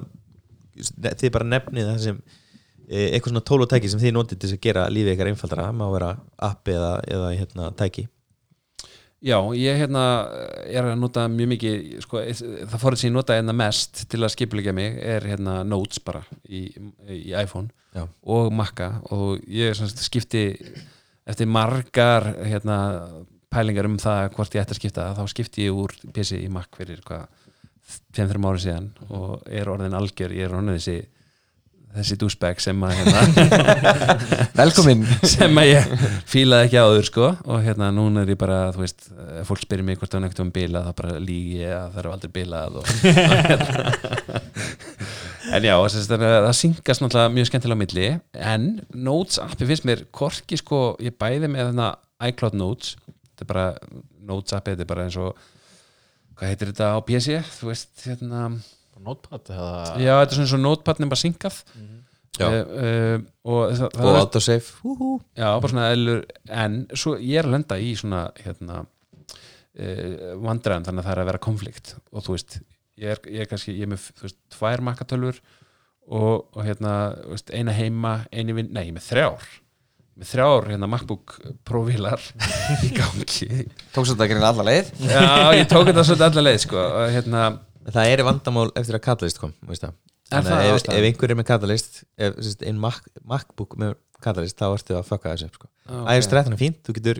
þið bara nefnið það sem eh, eitthvað svona tól og tæki sem þið notið til að gera lífið ykkar einfaldara, má vera appi eða, eða hérna tæki. Já, ég hérna er að nota mjög mikið sko, það fórið sem ég nota hérna mest til að skipulegja mig er hérna Notes bara í, í iPhone Já. og Macca og ég skipti eftir margar hérna, pælingar um það hvort ég ætti að skipta þá skipti ég úr PC í Mac fyrir hvað 5-3 ári síðan og er orðin algjör, ég er orðin þessi þessi douchebag sem að hérna, velkomin sem að ég fílaði ekki áður sko og hérna núna er ég bara þú veist, fólk spyrir mig hvort það er neitt um bilað þá bara lígi ég að það er aldrei bilað og, og hérna. en já, þess, að það syngast náttúrulega mjög skemmtilega á milli en Notes appi finnst mér korki sko, ég bæði með þarna iCloud Notes þetta er bara, Notes appi þetta er bara eins og hvað heitir þetta á PC, þú veist hérna, Notepad eða? Já, þetta er svona eins og Notepad nema syngað Já. uh, uh, og það, það og er autosave. Húhú. Já, bara svona eðlur en svo ég er að lenda í svona hérna uh, vandræðan þannig að það er að vera konflikt. Og þú veist, ég er, ég er kannski ég er með, þú veist, tvær makkatölfur og, og hérna, þú veist, eina heima eini vinn, nei, ég er með þrjár með þrjár, hérna, MacBook Pro-vílar í gangi. Tókst þetta að gera alla leið? Já, ég tók þetta svolítið allar leið, sko hérna, það er vandamál eftir að Catalyst kom Þannig að ef, ef einhver er með Catalyst ef sérst, ein Mac, MacBook með Catalyst þá ertu að fucka þessu sko. ok. iOS 13 er fínt, þú getur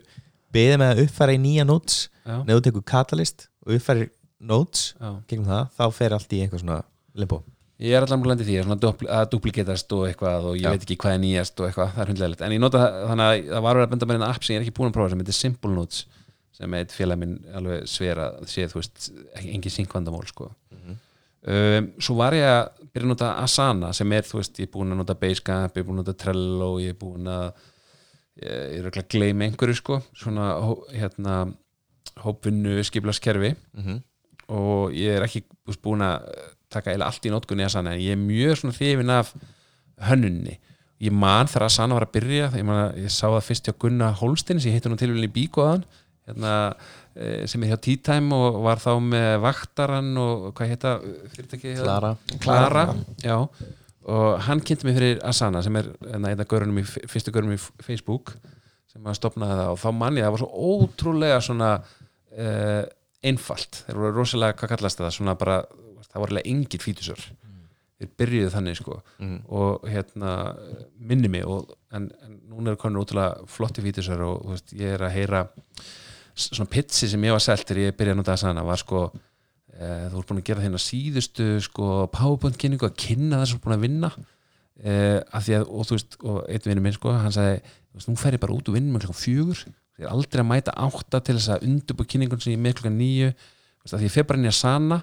beðið með að uppfæra í nýja notes neðu tekur Catalyst og uppfærir notes gegnum það, þá fer allt í einhver svona limbo Ég er búin að því að dupliketast og eitthvað og ég Já. veit ekki hvað er nýjast og eitthvað, það er hundlegilegt en ég nota þannig að það var verið að benda mér inn app sem ég er ekki búin að prófa sem heitir Simple Notes sem eitt félag minn alveg sver að sé þú veist, engin synkvandamál sko. um, svo var ég að byrja að nota Asana sem er, þú veist, ég er búin að nota Basecamp, ég er búin að nota Trello ég er búin að ég er að gleyma einhverju sko, svona hérna hópvinnu skiplaskerfi og ég er ekki búin að taka eða allt í nótkunni að sanna en ég er mjög svona hrifin af hönnunni ég man þegar að sanna var að byrja ég, man, ég sá það fyrst hjá Gunnar Holstein sem ég heitti nú tilvíðin í bíkóðan hérna, eh, sem er hjá Tea Time og var þá með vaktaran og hvað heita fyrirtæki Klara Klara, já. Og hann kynnti mig fyrir Asana sem er hérna, einn af görunum í, fyrstu görunum í Facebook sem að stopnaði það. Og þá mann ég að það var svo ótrúlega svona uh, einfalt. Þeir voru rosalega, hvað kallast það? Svona bara, það var alveg engin fítusör þeir byrjuðu þannig sko. Og hérna minni mig og, en, en núna er konur útrúlega flotti fítusör og veist, ég er að heyra svona pitsi sem ég var selt þegar ég byrjaði að nota Asana var sko e, þú ert búin að gera þeirna síðustu sko powerpoint kynningu að kynna það sem þú ert búin að vinna. E, að því að, og þú veist, og einn vinur minn sko, hann sagði, þú veist, nú fer ég bara út og vinnum með klokkan fjögur, ég er aldrei að mæta átta til þess að undurbúi kynningun sem ég er með veist, að því ég fer bara inn í að sana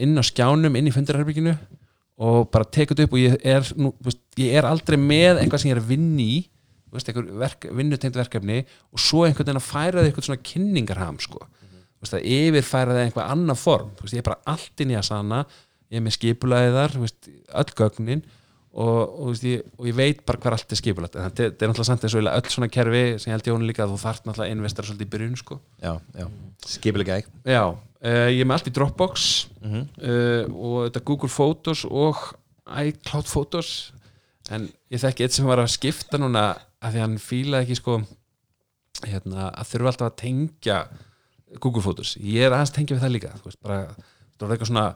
inn á skjánum, inn í fundarherbygginu og bara tekið þetta upp og ég er, nú, veist, ég er aldrei með eitthvað sem ég er að vinna í verk, vinnutengt verkefni og svo einhvern veginn að færa þið eitthvað svona kynningarham sko, þú veist, að yfirfæra þið einhvað annað form, veist, ég er bara allt inn í að sana, ég er með skipulaðiðar öll gögnin og, og, ég, og ég veit bara hver allt er skipulagt en þetta er náttúrulega samt eins og öll svona kerfi sem ég held honum líka að þú þarft náttúrulega að investara svolítið í byrjun sko. Já, já, skipilega ekki Já, uh, ég er með allt í Dropbox uh, og þetta Google Photos og iCloud Photos en ég þekki eitt sem var að skipta núna að því hann fílaði ekki sko hérna, að þurfa alltaf að tengja Google Photos, ég er aðeins tengja við það líka þú veist, bara, þú veist, eitthvað svona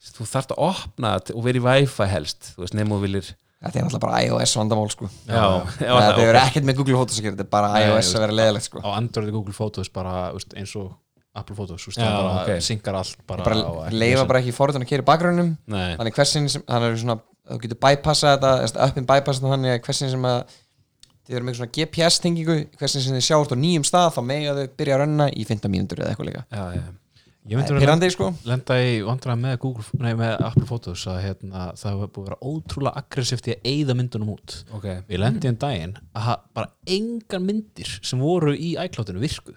þú þarft að opna þetta og vera í Wi-Fi helst, þú veist, nefnum og viljir Þetta er náttúrulega bara iOS vandamál sko. Já, já, Þetta já, hefur ekkert með Google Photos að gera Þetta er bara Nei, iOS þú að vera leðilegt sko. á Android og Google Photos bara veist, eins og Apple Photos veist, Já, það bara ok. synkar allt bara, bara leifa bara ekki forðan að kera í bakgrunum Nei. þannig hversin sem þannig er svona þú getur bypassa þetta uppin bypassa þetta þannig að hversin sem að þið erum með svona GPS tengingu hversin sem þið sjáurt á nýjum stað þá mega þau byrja að rönna í 15 mínútur eða eitthvað líka. Já, já. Ég myndi vera Pirrandi sko. lenda í vandræða með Google, nei með Apple Photos að hérna, það hefur búið að vera ótrúlega aggressíft í að eyða myndunum út. Ok. Við lendi um daginn að bara engar myndir sem voru í iCloudinu virku.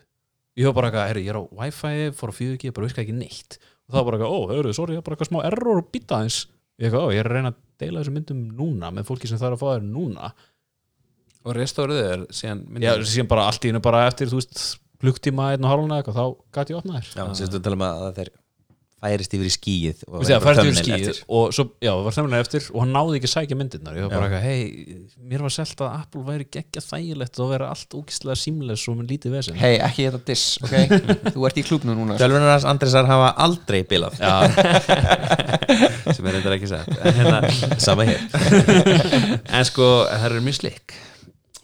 Ég var bara eitthvað, herri, ég er á Wi-Fi fór á 4G, bara virka ekki neitt. Og það var bara eitthvað, ó, hörru, sorry, það er bara eitthvað smá error og býta aðeins. Ég, eitthvað, ó, ég er að reyna að deila þessum myndum núna með fólki sem þarf að fá þær núna. Og restóruðu er síðan já, síðan bara allt í hennu bara eftir, þú veist klukktíma, einn og hálfuna eitthvað, þá gæti ég opna þær. Já, að tala um að þeir færist yfir í skíið og það færst yfir thumbnail skíð eftir. og svo, já, það var þemmulega eftir og hann náði ekki að sækja myndirnar. Ég var bara eitthvað, hei, mér var selt að Apple væri geggja þægilegt og vera allt ógistlega símles og með lítið vesen. Hei ekki þetta diss ok? Þú ert í klúbnu núna. Tölvunar hans Andresar hafa aldrei bilað. Sem er reyndar ekki sett en, hérna, Sama hér. En sko, það eru mjög slikk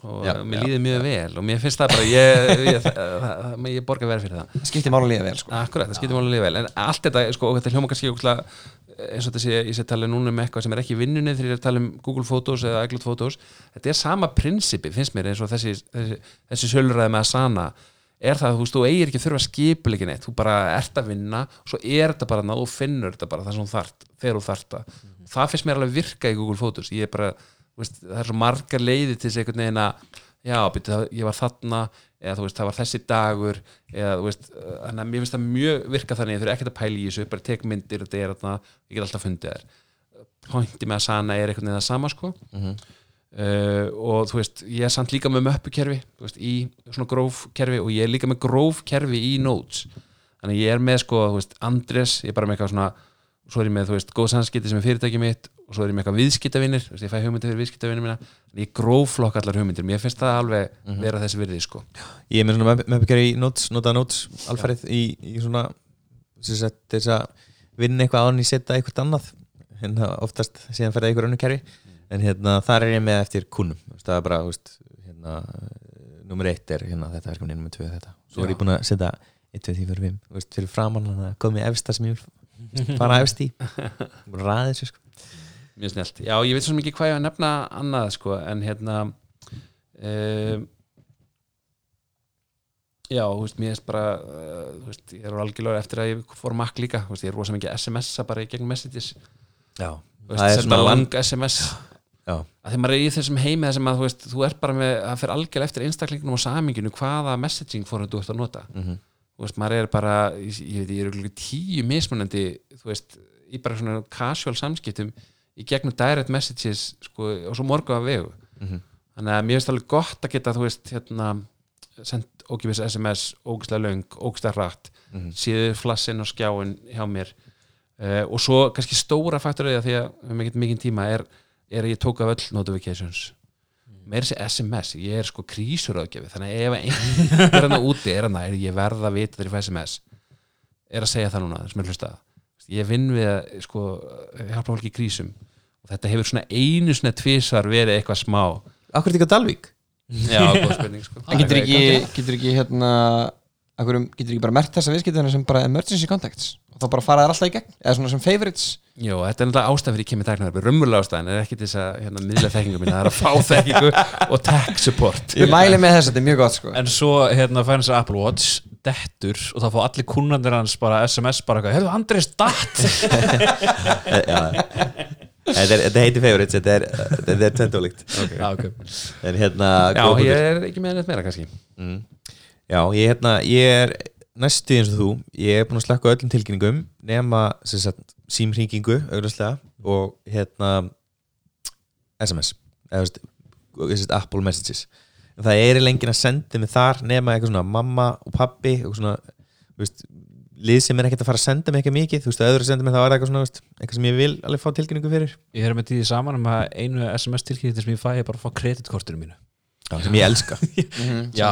og Já, mér líður mjög vel og mér finnst það bara ég, ég, það, ég borga verið fyrir það. Skiptir mála líða vel sko. Akkurat, það skiptir máli líka vel. En allt þetta, sko, og þetta hljóma kannski eins og sé, ég sé tala núna um eitthvað sem er ekki í vinnunni þegar ég er tala um Google Photos eða iCloud Photos. Þetta er sama prinsipi, finnst mér eins og þessi, þessi, þessi sölurræði með Asana. Er það að þú veist, þú eigir ekki að þurfa að skipulegin eitt, þú bara ert að vinna og svo er þetta bara, þú finnur þetta bara það sem þú þart, þegar þú þart það. Það finnst mér alveg virka í Google Photos. Ég er bara, veist, það er svo margar leiði til þess einhvern veginn að já, byrju, það, ég var þarna eða þú veist, það var þessi dagur eða þú veist, uh, þannig að mér finnst það mjög virka þannig ég þurfi ekkert að pæla í þessu, bara tek myndir þetta er þarna, ég get alltaf fundið þær. Pointi með að sana er einhvern veginn það sama sko. Uh, og þú veist, ég er samt líka með möppukerfi þú veist, í svona grófkerfi og ég er líka með grófkerfi í Notes. Þannig ég er með sko, þú veist, Andres ég er bara með eitthvað svona, svo er ég með þú veist, góð sannskipti sem er fyrirtæki mitt og svo er ég með eitthvað viðskiptavinir, þú veist, ég fæ hugmyndir fyrir viðskiptavinir mína, þannig ég gróflokk allar hugmyndir. Mér finnst það alveg vera þessi virði sko. Ég er með svona möpukar í notes, nota notes alfarið í, í svona þess að vinna eitthvað án í setja eitthvað annað. Hérna oftast síðan ferða eitthvað önnu kerfi. En hérna þar er ég með eftir veist, það er bara, veist, hérna nummer eitt er hérna þetta verkefni nummer tvö þetta. Svo er ég búin að setja 1, 2, 3, 4, 5 þú veist, fyrir framann hann að komið efsta sem ég vil fara efst í ræða þessu sko. Mjög snjált, já ég veit svo mikið hvað ég var að nefna annað sko, en hérna um, já, þú veist, mér er bara uh, þú veist, ég er algjörlega eftir að ég fór makk líka, þú veist, ég er rosa mikið SMS-a bara í gegnum messages, Já, þú veist, það er senda svona lang SMS Já, að þegar maður er í þessum heimi þar sem að þú veist, þú ert bara með að fyrir algjörlega eftir einstaklingunum og saminginu hvaða messaging fórum þú ert að nota. Mhm. Þú veist, maður er bara ég, veit, ég er örugglega tíu mismunandi þú veist, í bara svona casual samskiptum í gegnum direct messages sko, og svo morgu af vegu Mhm. þannig að mér finnst alveg gott að geta þú veist, hérna sendt ógifis SMS, ógislega löng, ógislega rætt Mhm. síður flassin og skjáin hjá mér uh, og svo kannski stóra faktorið því að við hefum ekkert mikið tíma er, er að ég tók af öll notifications meira þessi SMS, ég er sko krísuröðgjafi þannig ef einn er hann úti er hann að ég verð að vita þegar ég fæ SMS er að segja það núna sem er hlusta ég vinn við að sko, hjálpa fólki í krísum. Og þetta hefur svona einu svona tvisar verið eitthvað smá. Akkur þetta ekki á Dalvík? já, góð spurning sko. Getur ekki, getur ekki hérna akkurum, getur ekki bara mert þessa viðskiptuna sem bara emergency contacts? Og þá bara fara þær alltaf í gegn? Eða svona sem favorites Jó, þetta er náttúrulega ástæð fyrir ég kemur tæknar Römmulega ástæðan er ekki til þess að hérna, miðla þekkingu mín Það er að fá þekkingu og tech support. Ég mæli með þess, þetta er mjög gott sko. En svo hérna fær hans Apple Watch dettur og það fá allir kunnandir hans bara SMS bara eitthvað, hefðu Andrés datt. Þetta, þetta heitir favorites, þetta er, þetta er tvendólíkt Já, ok. En hérna ég er ekki með neitt meira kannski. Mm. Já, ég, hérna, ég er næstu eins og þú. Ég er búin að slakka öllum tilkynningum nema sem sagt, símhringingu augljóslega og hérna SMS eða Apple Messages. En það er lengið að senda mig þar nema eitthvað svona mamma og pappi eitthvað svona veist, lið sem er ekkert að fara að senda mig ekki mikið þú veist, að öðru að senda mig þá er það eitthvað svona veist, eitthvað sem ég vil alveg fá tilkynningu fyrir. Ég er með tíði saman um að einu SMS tilkynningi sem ég fæ er bara að fá kreditkortinu mínu. Já, sem ég elska. Já,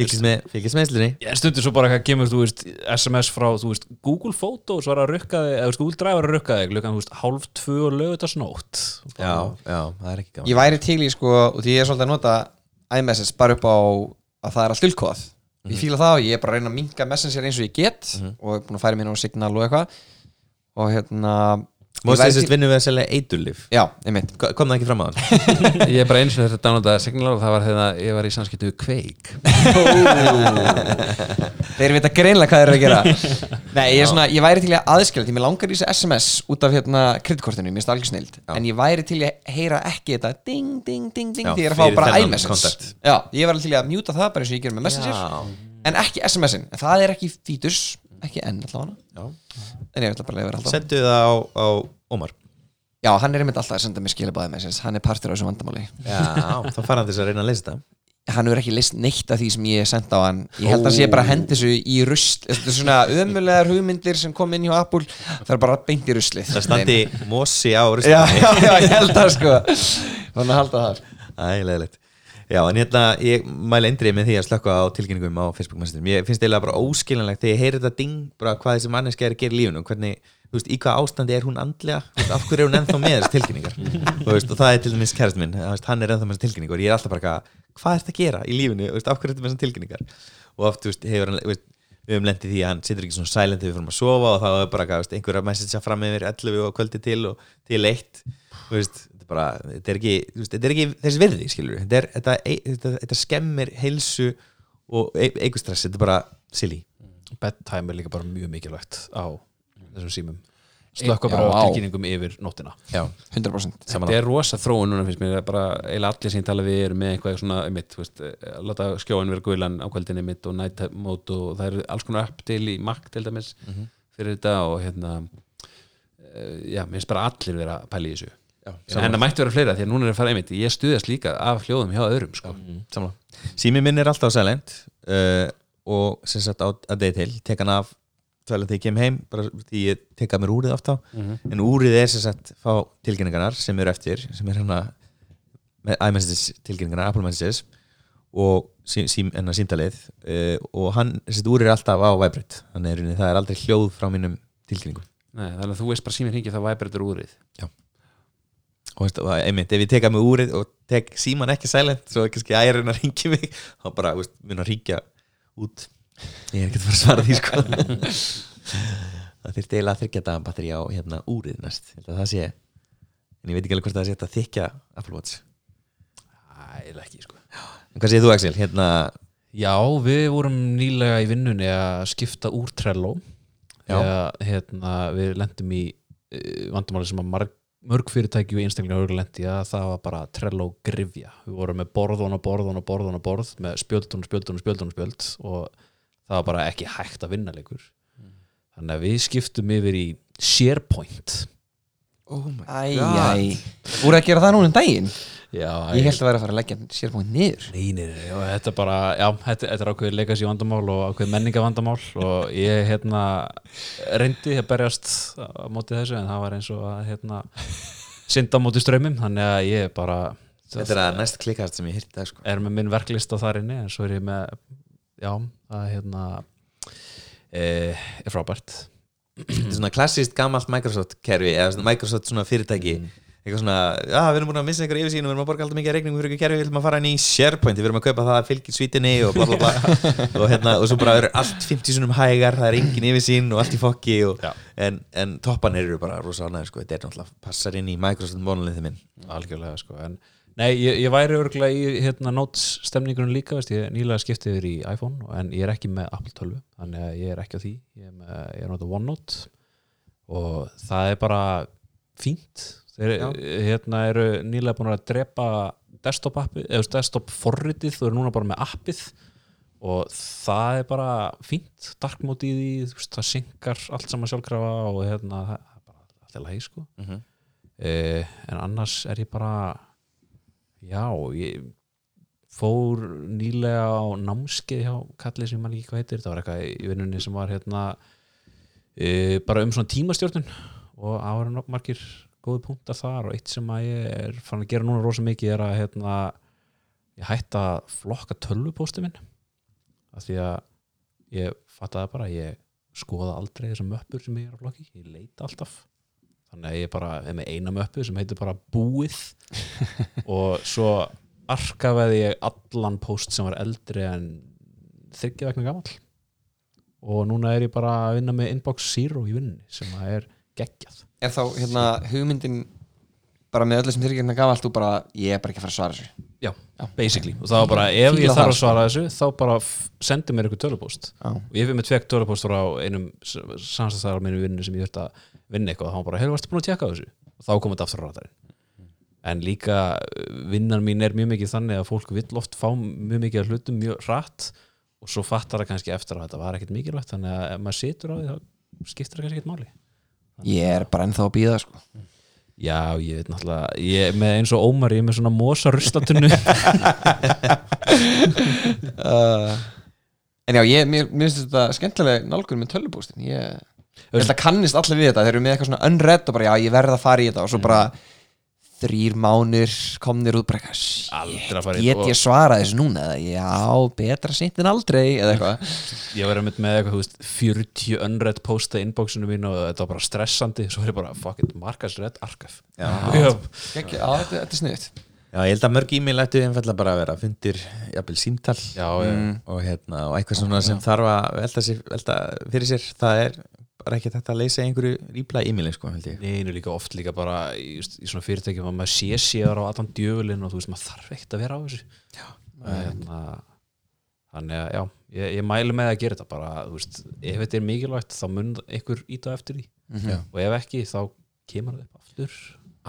fylgist með, fylgist með einslinni Ég stundur svo bara hvað kemur, þú veist, SMS frá, þú veist, Google Photos var að rukka þig, eða Google Drive var að rukka þig, klukkan, þú veist, hálf tvö og lögutasnótt. já, já, það er ekki gaman. Ég væri til í sko, og því ég er svolítið að nota iMessage bara upp á að það er að stulkóðað Ég fíla það og ég er bara að reyna að minka messenger eins og ég get og er búin að færa mér á signal og eitthvað. Og hérna ég væri þessist til- vinnum við að selja eiturlif Já, einmitt. Kom það ekki fram á hann? Ég er bara eins og þetta downloadaði signalar og það var þegar ég var í samskiptu við Quake Þeir vita greinlega hvað þeir eru að gera. Nei, ég, er svona, ég væri til að aðskilja því mér langar í þessu SMS út af hérna kreditkortinu, mér stálgi snild. En ég væri til að heyra ekki þetta ding, ding, ding, ding því ég er að fá bara iMessage. Já, ég var til að mjúta það bara eins og ég gerum með Messenger Já. en ekki SMS-in, en það er ekki fítus ekki enn allavega. Já. en ég ætla bara að leiða alltaf Sendu það á, á Ómar. Já, hann er einmitt alltaf að senda mér skilabæði með hann er partur á þessu vandamáli. Já, þá fara hann þess að reyna að leysa þetta hann hefur ekki list neitt af því sem ég senda á hann. Ég held að sé bara að hendi þessu í rusl. Þetta er svona ömulegar hugmyndir sem kom inn hjá Apple. Það er bara beint í ruslið. Það standi Mossi á já, ristinni já, já, ég held að sko. Þannig að halda það Ægilegilegt Já, en hérna, ég mæli endrið með því að slökka á tilkynningum á Facebook Messenger. Mér finnst eiginlega bara óskiljanlegt þegar ég heyri þetta ding bara hvað þessi manneski er að gera í lífinu og hvernig, þú veist, í hvað ástandi er hún andlega? Veist, af hverju er hún ennþá með þessi tilkynningar? Þú veist, og það er til dæmis kærist minn veist, hann er ennþá með þessi tilkynningar ég er alltaf bara eitthvað, hvað er þetta að gera í lífinu, Þú veist, af hverju er þetta með þessi tilkynningar? Og oft, þú veist, hefur hann veist, við höfum lendið því að hann situr ekki svona silent þegar við fyrir að sofa og þá er bara eitthvað, þú veist, einhver að messagea fram yfir 11 og kvöldi til og til 1 þú veist, bara þetta er ekki, þetta er ekki þessi virði skilur við, þetta, er, þetta, þetta, þetta skemmir heilsu og e- eigur stress, þetta er bara silly. Bedtime er líka bara mjög mikilvægt á þessum símum. Slökka bara á tilkynningum yfir nóttina. Já, 100% Þetta er rosa þróun núna finnst mér. Bara eiginlega allir sem ég tala við eru með eitthvað svona einmitt, þú veist, eh, láta skjóin vera guðlan á kvöldinni mitt og night mode og það eru alls konar upp til í Mac til dæmis fyrir þetta og hérna eh, já, mér finnst bara allir vera að pæla í þessu en það mætti vera fleira því að núna er að fara einmitt ég stuðast líka af hljóðum hjá öðrum sko. samla Sími minn er alltaf á silent uh, og sem sagt á að degi til tek hann af þegar ég kem heim bara því ég tek að mér úrið oft á en úrið er sem sagt fá tilkynningarnar sem eru eftir, sem er hérna með iMessages tilkynningarnar, Apple Messages og sí, sí, enna símtalið uh, og hann, þessi úrið er alltaf á Vibrate, þannig er, það er aldrei hljóð frá mínum tilkynningum. Nei, þannig að þú veist bara síminn hringi þá væpir úrið. Veist, og einmitt, ef ég tek að mig úrið og tek síman ekki silent, svo kannski ærin að ringi mig, þá bara, veist, mun að ringja út. Ég er ekki að fara að svara því sko. Það þyrfti eiginlega að þyrkja þetta batteri á hérna úrið næst, það sé en ég veit ekki alveg hvort það sé að þykja Apple Watch, Æ, ekki, sko. en hvað segir þú Axel? Hérna, Já, við vorum nýlega í vinnunni að skipta úr Trello. Já. þegar hérna, við lendum í uh, vandamáli sem að marg, mörg fyrirtæki og einstaklega örgulega lendi að það var bara Trello grifja við vorum með borðun og borðun og borðun og borð með spjöldun og spjöldun og spjöldun og spjöld og það var bara ekki hægt að vinna leikur. Þannig að við skiptum yfir í SharePoint. Oh my Æj, æj Úr að gera það núna en daginn Já, Ég held að vera að fara að leggja sér búin niður. Nei, nei, nei, já, þetta er bara, já, þetta, þetta er ákveðið legacy vandamál og ákveðið menningavandamál og ég, hérna, reyndi að berjast á móti þessu en það var eins og að, hérna, synda á móti strömmum, þannig að ég bara þetta er að næst klikkast sem ég hýrti það sko. Er með minn verklista þar inni en svo er ég með, já, það, hérna, e, er frábært. þetta er svona klassist gamalt Microsoft kerfi eða Microsoft svona fyrirtæki eitthvað svona, já við erum búin að missa einhver yfirsýn og við erum að borga alltaf mikið reikningum fyrir ykkur kerfi við viljum að fara inn í SharePoint, við erum að kaupa það að fylgja svítinni og bla bla bla. Og, hérna, og svo bara eru allt 50 sunum hægar það er engin yfirsýn og allt í fokki og, en, en toppanir eru bara rosa ánæður sko, þetta er náttúrulega passar inn í Microsoft mónulegði minn. Algjörlega sko. En nei, ég, ég væri örgulega í hérna, notes stemningunum líka, veist, ég nýlega skiptið yfir í iPhone en ég er ekki með Apple 12 þannig að ég er ekki á því. Ég er, með, ég er OneNote og það er bara fínt þeir hérna, eru nýlega búin að drepa desktop þú desktop forritið og eru núna bara með appið og það er bara fínt dark mode í því, þú veist, það synkar allt saman sjálfkrafa og hérna, það er bara allt í lagi sko Mhm. eh, en annars er ég bara já, ég fór nýlega á námskeið hjá kalli sem mann ekki hvað heitir, það var eitthvað í vinnunni sem var hérna e, bara um svona tímastjórnun og ára margir góði punktar þar og eitt sem að ég er fann að gera núna rosa mikið er að hérna ég hætti að flokka tölvupósti minn. Af því að ég fattaði bara að ég skoða aldrei þessar möppur sem ég er á bloggi ég leita alltaf. Þannig að ég bara er með eina möppu sem heitir bara búið. Og svo arkafaði ég allan post sem var eldri en þryggja vegna gamall. Og núna er ég bara að vinna með inbox zero í vinninni sem að er geggjað Er þá hérna hugmyndin bara með öllu sem þér ekki hérna gafalt þú bara, ég er bara ekki að fara að svara þessu. Já, basically. Og var bara, ef Fíla ég þarf að sko. svara þessu þá bara sendi mér eitthvað tölupóst Já. og ég fyrir með tvekk tölupóst frá einum samstæðar á minni vinnu sem ég þurfti að vinna eitthvað. Og hann bara, hefur varstu búin að tjekka þessu? Og þá komið þetta aftur á radarinn. En líka uh, vinnan mín er mjög mikið þannig að fólk vill oft fá mjög mikið af hlutum mjög hratt. Og svo fattar það kannski eftir að þetta var ekkert mikilvægt þannig að ef maður situr á því þá skiptir það kannski ekkert máli Ég er bara ennþá að býða sko. Já, ég veit náttúrulega ég með eins og Ómar, ég er með svona mosa ruslatunnu uh, En já, ég, mér, finnst þetta skemmtilega nálgur með tölvupústin Ég, ég held að kannist allir við þetta. Þeir eru með eitthvað svona unread og bara, já, ég verð að fara í þetta og svo bara þrýr mánir komnir út bara eitthvað get ég svarað þessu núna? Eða já, betra seint en aldrei eða eitthvað. Ég var með eitthvað, þú veist, 40 unread posta inboxinu mín og þetta var bara stressandi svo er ég bara, fuck it, markas red archive. Já. Já. Gekki, á, þetta, þetta er sniðut Já, ég held að mörg e-mail ættu einfallega bara að vera fundir, jafnvel símtal. Já, já, og, hérna, og eitthvað svona sem þarf að velta, sér, velta fyrir sér það er bara ekki þetta að leysa einhverju rípla e-maili sko, held ég. Neinu líka oft líka bara í, just, í svona fyrirtækjum að maður sé sér á allan djöfulinn og þú veist, maður þarf ekkert að vera á þessu. Já hérna, Þannig að, já, ég, ég mælu með að gera þetta bara, veist, ef þetta er mikilvægt þá mun einhver íta eftir því. Já. og ef ekki, þá kemur það upp aftur.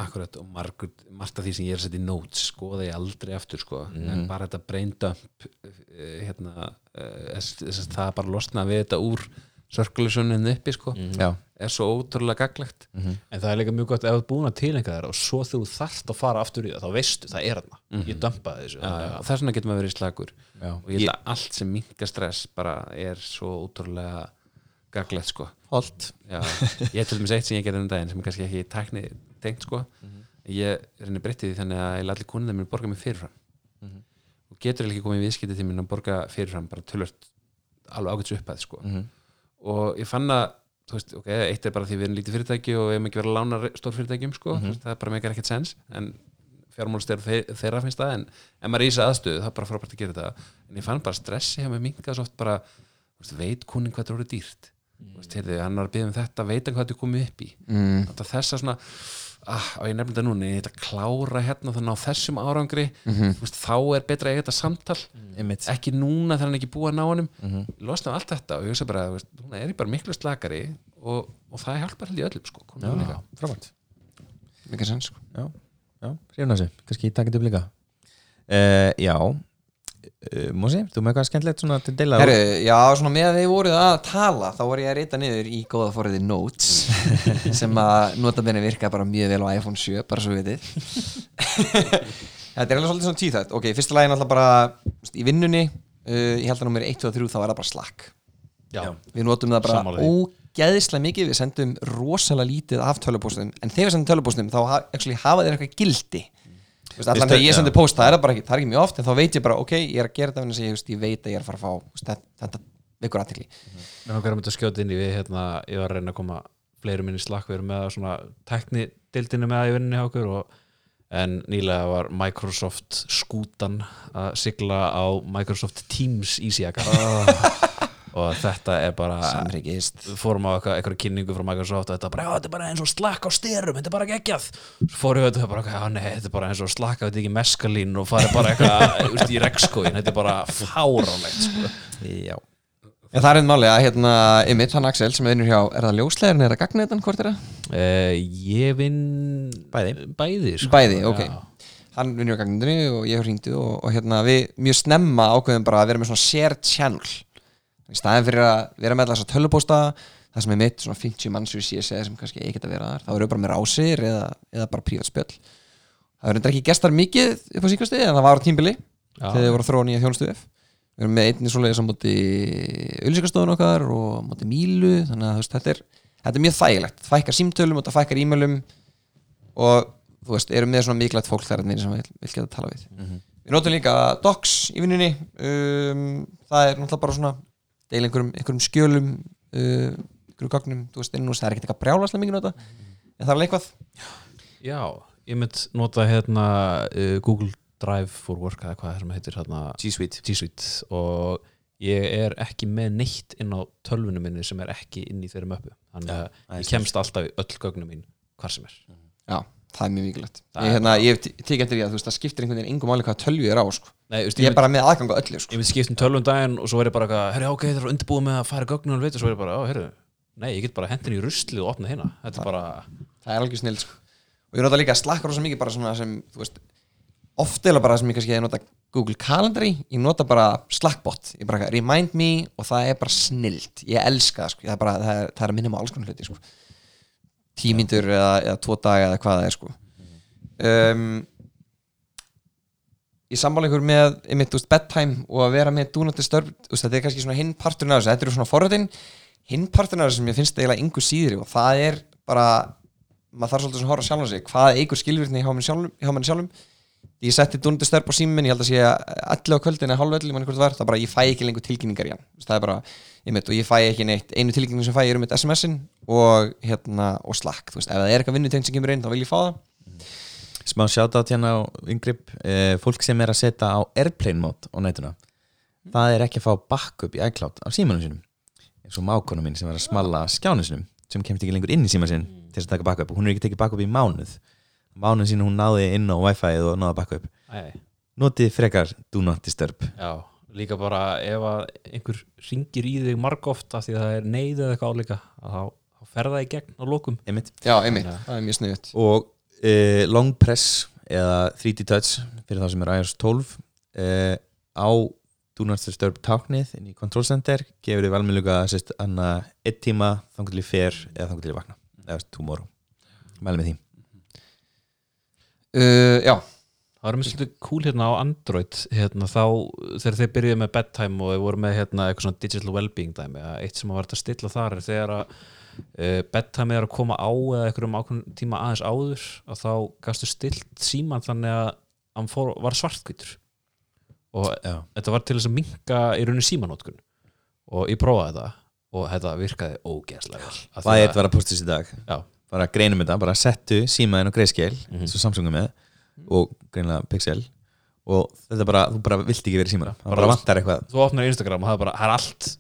Akkurat og margur, margt af því sem ég er að setja í notes skoða ég aldrei aftur sko. En bara þetta brain dump eh, hérna, eh, þess- þess að það bara losna við þetta úr circulationin uppi sko. Já, er svo ótrúlega gaglegt. En það er líka mjög gott ef þú er búin að tilengja þér og svo þú þarft að fara aftur í það, þá veistu, það er þarna. Ég dömpaði þessu. Já, þannig já, að- og þess vegna getur maður verið slagur já. og ég held að allt sem minka stress bara er svo ótrúlega gaglegt sko. Holt Já, ég til dæmis eitt sem ég gerði um daginn sem er kannski ekki tækni tengt sko. Ég reynir breytti því þannig að ég allir konuna mér borga mig fyrirfram. Og getur ekki komið í viðskipti til mín að borga fyrirfram bara tölvört alveg ágæts upphæð sko og ég fann að þú veist, ok, eitt er bara því við erum lítið fyrirtæki og við erum ekki verið að lána stór fyrirtækjum sko, mm það bara meikar ekkert sens en fjármálstjár þeirra finnst það en ef maður er í þessu aðstöðu, það er bara frábært að gera þetta en ég fann bara stressi hjá mig minkað svo oft bara, veit kunin hvað þetta voru dýrt mm. heyrðu, hann var að byggja um þetta veit hann hvað þetta er komið upp í mm. þetta þessa svona ah, og ég nefnir þetta núna, ég heit að klára hérna þannig á þessum árangri. Mhm. þú veist, þá er betra að eiga þetta samtal. Einmitt. Ekki núna þegar hann ekki búið að ná honum. Mm losna allt þetta og ég hugsa bara þú veist, núna er ég bara miklu slakari og, og það hjálpar held ég öllum sko. Frábært. Mikið sens sko. Já, já, hrifna þessu, kannski ég takit upp líka. Uh, Já uh, Mósi, þú með eitthvað skemmtilegt svona til deila? Herru, já, svona með að þið voruð að tala þá voru ég að reyta niður í góða fóriði Notes sem að nota benni virka bara mjög vel á iPhone 7 bara svo við vitið. Þetta er alveg svolítið svona tíþætt Ok, fyrsta er náttúrulega bara í vinnunni uh, ég held að nummer 1 og 3 þá er það bara slack. Já, Við notum það bara ógeðislega mikið við sendum rosalega lítið af tölupóstum en þegar við sendum tölupóstum þá ha hafa þeir eitthvað gildi Veistu- þegar ég sendi post það er það bara ekki, það er ekki mjög oft en þá veit ég bara, ok, ég er að gera þetta að ég, ég veit að ég er að fara að fá þetta, þetta vekur aðtekli Mér langar að mynda að skjóta inn í við hérna, ég var að reyna að koma fleiri minni slakk við erum með svona tekni dildinu með í vinninni hjá okkur og, en nýlega var Microsoft skútan að sigla á Microsoft Teams ísjaka og þetta er bara Samrikist fórum á eitthvað, eitthvað kynningu frá Microsoft og þetta er bara, já, þetta er bara eins og slakk á styrum þetta er bara geggjað fórum við þetta og bara, já, nei, þetta er bara eins og slakk þetta er ekki meskalín og farið bara eitthvað veist, í rekskóin, þetta er bara fáránlegt sko. Já, En það er einn máli að hérna, Emmitt, hann Axel sem er vinnur hjá, er það ljóslegarinn eða gagnetan, hvort er það? Uh, ég vinn Bæði. Bæði, sko. Bæði, ok Já. Hann vinnur á gagnetinu og ég hef hringdu og, og hérna, við mjög snemma ákveðum bara að vera með svona shared channel í staðin fyrir að vera með alltaf tölupósta það sem er mitt, svona 50 manns í CSS sem kannski ekki að vera þar, þá erum við bara með rásir eða, eða bara prívat spjöll það verður ekki gestar mikið upp á síkvæsti en það var á tímbili Já. þegar þið voru að þróa nýja þjónustu við erum með einnig svoleiðis á móti auðlýsingastofun okkar og á móti mílu þannig að veist, þetta er, þetta er mjög þægilegt. Það fækkar símtölum og það fækkar e-mailum og þú veist, erum með svona mikilvægt fólk þar sem vil, vil geta að tala við við notum líka docs í vinnunni um, það er náttúrulega bara svona deila einhverjum, einhverjum skjölum uh, einhverjum gögnum, þú veist, innúst, það er ekkert eitthvað brjálaslega mikið nota en það er eitthvað. Já, ég mynd nota hérna uh, Google Drive for Work eða hvað það sem heitir hérna G Suite. G Suite. Og ég er ekki með neitt inn á tölvunum minni sem er ekki inn í þeirri möppu. Þannig að er ég kemst alltaf í öll gögnum mín hvar sem er. Já, það er mjög mikilvægt. Það ég, er hérna, ég tekið eftir því að þú veist, það skiptir einhvern veginn engum máli hvað tölvu er á sko. Nei, veist, ég er bara með aðgang á öllu sko. ég mynd skipt um tölvun daginn og svo er ég bara herri ok, það er undirbúið með að fara gögnum og svo er ég bara, á, herri, nei, ég get bara hendin í ruslið og opna hérna, er bara það er algjör snill sko. og ég nota líka slakkar rosa mikið bara svona sem þú veist, oft eða bara sem ég kannski ég nota Google Calendar ég nota bara Slackbot, ég bara remind me og það er bara snilt, tímyndur eða, eða tvo daga eða hvað það er sko. um, ég sammála ykkur með einmitt, veist, bedtime og að vera með þú veist, þetta er kannski svona hinn parturinn af þessu, þetta eru svona forrætin hinn parturinn af þessu sem ég finnst eiginlega yngu síðri og það er bara maður þarf svolítið að horfa sjálf á sig. Hvað eigur skilvirkni hjá mann sjálfum, hjá mann sjálfum ég setti not disturb á síminn ég held að sé allir á kvöldin eða halv öll mann hvort var, það bara ég fæ ekki lengur tilkynningar í hann. Það er bara, ég mitt, og ég fæ ekki neitt. Einu tilkynning sem fæ ég er um eitt SMS-in og hérna, og slack, þú veist, ef það er eitthvað vinnutegn sem kemur inn, þá vil ég fá það. Smá shoutout hérna á yngripp eh, Fólk sem er að setja á airplane mode á nætuna. Það er ekki að fá backup í iCloud á símanum sínum. Eins og mákona mín sem er að smalla skjánum sínum sem í að í mánuð sín hún náði inn á wifi og náði backup Æ, Notið frekar do not disturb. Já, líka bara ef að einhver ringir í þig margóft af því að það er neyð eða eitthvað álíka að þá, þá fer það í gegn á lokum. Einmitt. já, einmitt, Já. það er mjög sniðut og uh, long press eða 3D touch fyrir þá sem er iOS 12 uh, á do not disturb táknið inn í control center gefur þið valmiðluga sérst anna einn tíma þangur til ég fer eða þangur til ég vakna. Eða tomorrow. Mælum með því uh, já, Það var með svolítið cool hérna á Android hérna, þá þegar þeir byrjuði með bedtime og þeir voru með hérna, eitthvað svona digital well-being dæmi að eitt sem að verða að stilla þar er þegar að uh, bedtime er að koma á eða einhverjum ákveðnum tíma aðeins áður að þá gastu stilt síman þannig að hann fór, var svartkvítur og Já. þetta var til þess að minka í rauninni símanótkun og ég prófaði þetta og þetta virkaði því það er þetta að postis í dag. Já, bara greinum þetta, bara settu símaðin og greiðskeil Mhm. eins og Samsung er með og greinlega Pixel. Og þetta bara, þú bara vilt ekki verið símaðina það Bara- vantar eitthvað. þú opnar Instagram og það er bara, það er allt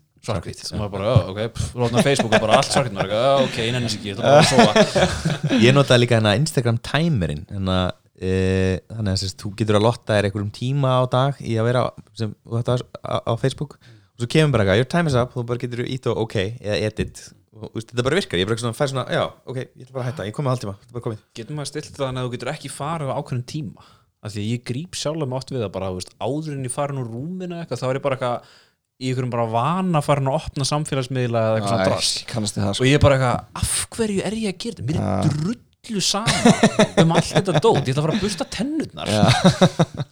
pff, þú opnar Facebook og bara allt oh, ok, ég nenni sér ekki, þetta er bara að sofa. Ég notaði líka hérna Instagram timerinn hérna, e, þannig að sérst, þú getur að lotta þér einhverjum tíma á dag í að vera sem, þú þetta á, á Facebook. Og svo kemur bara eitthvað, your time is up. Þú bara getur ít og ok, eða edit og þú veist, þetta bara virkar, ég bara svona, fæ svona, já, ok ég ætla bara að hætta, ég komið. Getur maður stilt það þannig að þú getur ekki farið á ákveðin tíma? Af því að ég gríp sjálf með oft við að bara, veist, áður en ég farin úr rúminu eitthvað, þá er ég bara eitthvað í einhverjum bara vana farin að opna samfélagsmiðla eða eitthvað svona drast það sko. og ég er bara eitthvað, af hverju er ég að gera þetta? Mér er drullu saman um allt þetta dót, ég ætla að fara að busta tennurnar. Nákvæmlega.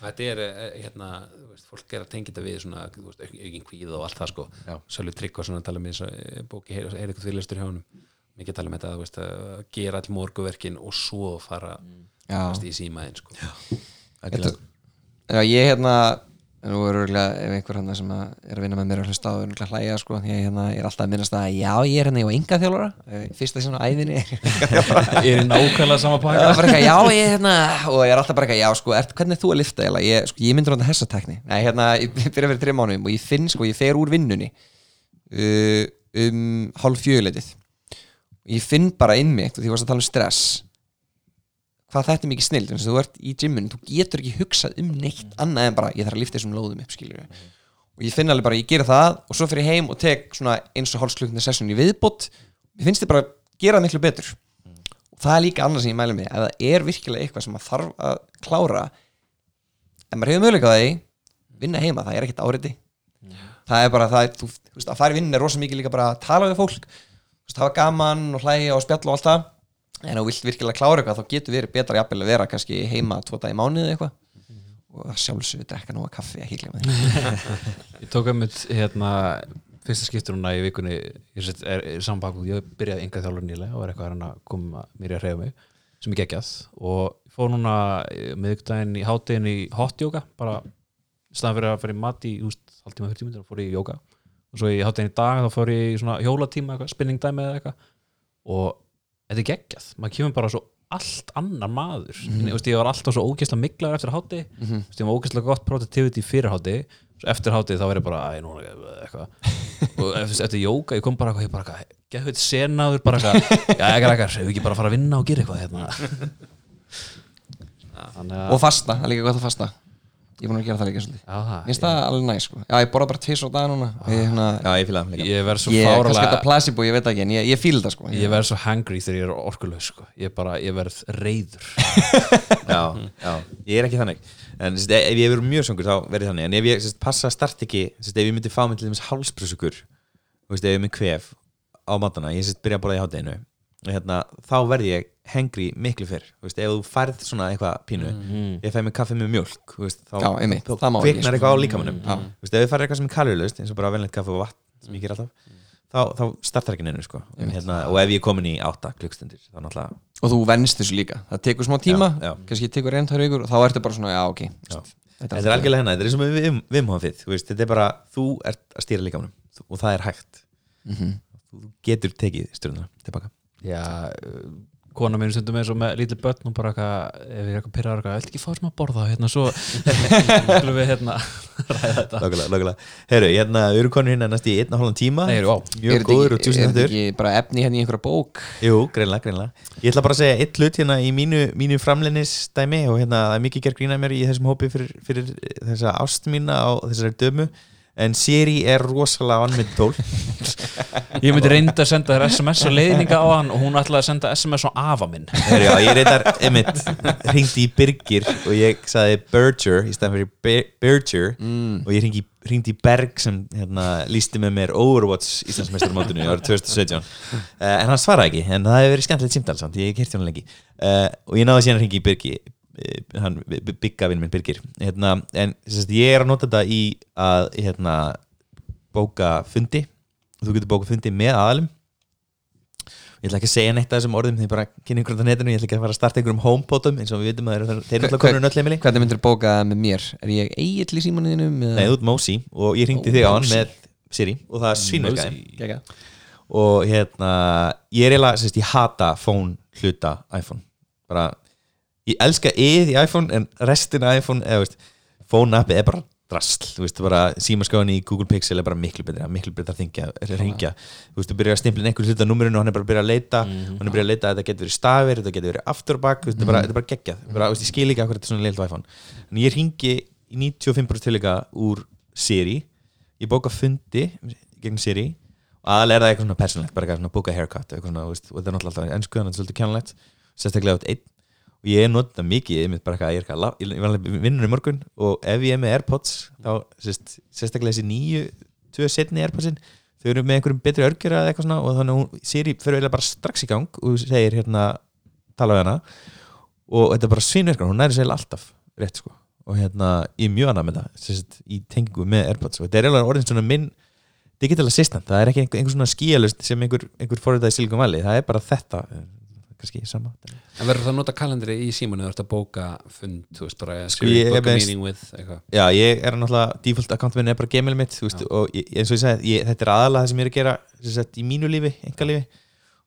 Þetta er, eh, hérna, þú veist, fólk er að tengja þetta við svona, veist, aukin kvíða og allt það sko. Já. Sölvi Tryggva svona að tala um þess að bóki er eitthvað fyrirlistur hjá honum. Mikið tala um þetta, veist, að gera all morguverkin og svo fara í símaðin sko. Já, ég hérna en nú er örgulega ef einhver hann sem að er að vinna með mér að hlusta á er örgulega hlæja sko, því að ég hérna, er alltaf að minnast að já, ég er hérna, ég var enga þjálfara fyrsta sem á æðinni ég er nákvæmlega sama pakka. Já, ég er hérna og ég er alltaf bara eitthvað, já, sko, er, hvernig er þú að lifta ég, sko, ég myndir á þetta hessatekni Nei, hérna, ég fyrir að vera þreim mánuðum og ég finn, sko, ég fer úr vinnunni uh, um hálf fjöguleitið og ég finn bara inn mig, þú varst að tala um stress hvað þetta er mikið snill þannig að þú ert í gymmun, þú getur ekki hugsað um neitt annað en bara, ég þarf að lifta þessum lóðum upp, skilur og ég finn alveg bara, ég gera það og svo ég heim og tek eins og hálfsklukna sessun í viðbót. Ég finnst þið bara að gera það miklu betur. Og það er líka annað sem ég mæli mig ef það er virkilega eitthvað sem maður þarf að klára. Ef maður hefur möguleika á því vinna heima, það er ekkert áriði það er bara, það er, þú, þú veist, að fara í vinnu er rosa mikið líka bara að tala við fólk. Þú veist, hafa gaman og hlæja og spjalla og allt það en þú vilt virkilega klára eitthvað þá getur verið betra jafnvel að vera kannski heima tvo dag í mánuði eitthvað. Og sjálfsögur drekka nú að kaffi ekki gleyma því. Ég tók að mitt hérna fyrsta skiptur núna í vikunni ég set, er, er saman bakvöld, ég byrjaði enga þjálfur nýlega og var eitthvað að að koma mér í að hreyfa mig sem er geggjað. Og ég fór núna miðugdæðin í háttegin í hot yoga bara í staðan fyrir að fyrir mat í úst, 40 minnir fór ég í yoga. Og svo í háttegin í dag þá fór ég í svona hjólatíma eitthvað, spinning dæmi eða eitthvað. Og þetta er geggjað, maður kemur bara svo allt annar maður mm -hmm. ég var alltaf svo ógeðslega miklaður eftir hátti mm -hmm. ég var ógeðslega gott productivity fyrir hátti eftir hátti þá verður bara æ, núna, eitthvað og eftir, eftir jóka, ég kom bara eitthvað, ég bara geðu þetta senaður, bara eitthvað já, ekkert, ekkert, ef við ekki bara fara að vinna og gera eitthvað hérna. Þannig að og fasta, það er líka gott að fasta ég er búin að gera það líka svolítið. Mér finnst það alveg næ sko. Já, ég borða bara tvis á dag núna. Ég, hérna, Já, ég fíla það líka. Ég verð svo ég kannski þetta placebo, ég veit ekki En ég, ég fíl það sko. Ég verð svo hangry þegar ég er orkulegs sko. ég bara, ég verð reyður já, já, ég er ekki þannig. En sérst, ef ég verður mjög söngur þá verður þannig. En ef ég sérst, passa start ekki sérst, ef ég myndi fá mig til dæmis hálsbrösugur ef ég með kvef á matana ég byrja að borða í hátteginu hérna, þá verð ég hengri miklu fyrr þú veist, ef þú færð svona eitthvað pínu ég fæ mig kaffi með mjölk þú veist, þá, Já, kviknar sko. eitthvað á líkamannum Þú veist, ef ég færð eitthvað sem er kaljulegust eins og bara venlegt kaffi og vatn sem ég ger alltaf þá, þá startar ekki neinu sko. En hérna, og ef ég er komin í átta klukkstundir þá náttúrulega Og þú venst þessu líka. Það tekur smá tíma, Já, já. kannski tekur einn, tvær vikur Og þá ertu bara svona, já, ok. Þetta er algjörlega hennar, þetta er eins og með vim, vimhafið þú veist, þetta er bara, þú ert að stýra líkamanum og það er hægt. Þú getur tekið stjórnuna tilbaka. Já, kona mín stundum eins og með lítið börn og bara eitthvað, ef ég er eitthvað pyrraður eitthvað, ætti ekki fá sem að borða hérna svo skulum við hérna ræða þetta. Lókulega, lókulega Herru, hérna, við erum konur hérna næst í einn og hálfan tíma. Nei, vá. Mjög góður og tjúsin Er þetta ekki bara efni hérna í einhverja bók? Jú, greinlega, greinlega Ég ætla bara að segja eitt hlut hérna í mínu, mínu framleinisdæmi og hérna það er mikið gerð grína mér í þessum hópi fyrir, fyrir þessa ást mína á þessari dömu en Siri er rosalega vannmynd tól ég myndi reynda að senda þér SMS og leiðninga á hann og hún ætlaði að senda SMS á afa minn. Herru, já, ég reyndar, einmitt, hringdi í Birgir og ég sagði Berger í stæðan fyrir Be- Berger Mm. og ég hringdi, hringdi í Berg sem hérna, lísti með mér Overwatch Íslandsmeistarmótinu árið 2017 uh, en hann svaraði ekki, en það hefur verið skemmtilegt símtal samt, ég kerti hann lengi. Uh, og ég náði síðan að hringi í Birgi uh, hann, bygga vinn minn Birgir. Hérna, en sérst, ég er að nota þetta í að hérna, bóka fundi. Þú getur bóka fundi með aðalum. Ég ætla ekki að segja neitt af þessum orðum því bara kynni ykkur á netinu, ég ætla ekki að fara að starta einhverjum homepodum eins og við vitum að þeir eru- alltaf konur nöll heimili Hvernig myndir bóka það með mér? Er ég eigill í símanuðinu? Nei, þú ert Mosi og ég ringdi þig á hann með Siri og það svínverkaði Gæga og hérna, ég er eiginlega sérst, ég hata phone hluta iPhone. Bara, ég elska ið í iPhone en restin af iPhone eða veist, phone appi er bara drasl þú veist, bara símaskáðan í Google Pixel er bara miklu betra, miklu betra þingja, ringja þú veist, þú byrjar að stimpla inn einhver hluta númerinu og hann er bara að byrja að leita hann er að byrja að leita að þetta getur verið stafir þetta getur verið er bara, þetta er bara geggjað. Bara, veist, ég skil ekki hvað þetta er svona leilt á iPhone. En ég ringi í 95% tilíka úr Siri ég bóka fundi gegn Siri og aðalega er það eitthvað svona persónlegt bara eitthvað svona bóka haircut eitthvað svona, þú veist, og þetta er náttúrulega alltaf ennsku þannig að þetta er svolítið kjánulegt sérstaklega átt einn og ég notað mikið ég, bara, eitthvað, ég, er eitthvað, ég, var alveg vinnur í morgun og ef ég er með Airpods þá sérst, sérstaklega þessi nýju tvö setni Airpodsin þau eru með einhverjum betri örgjur eða eitthvað svona og þannig hún Siri fyrir eiginlega bara strax í gang og segir hérna tala við hana. Og þetta er bara svínverkar, hún næri segja alltaf rétt sko. Og hérna ég er mjög annað með það sérst, í tengingu með Airpods. Og þetta er eiginlega orðin svona minn digital assistant, það er ekki einhver, einhver svona skíalust sem einhver, einhver það kannski sama En verður það að nota kalendri í símanu þú ert að bóka fund, þú veist bara Sko, ég book a með- meeting with, eitthvað? Já, ég er náttúrulega, default account minn er bara gmail mitt, veist, og ég, eins og ég sagði ég, þetta er aðalega það sem ég er að gera sagt, í mínu lífi, enga lífi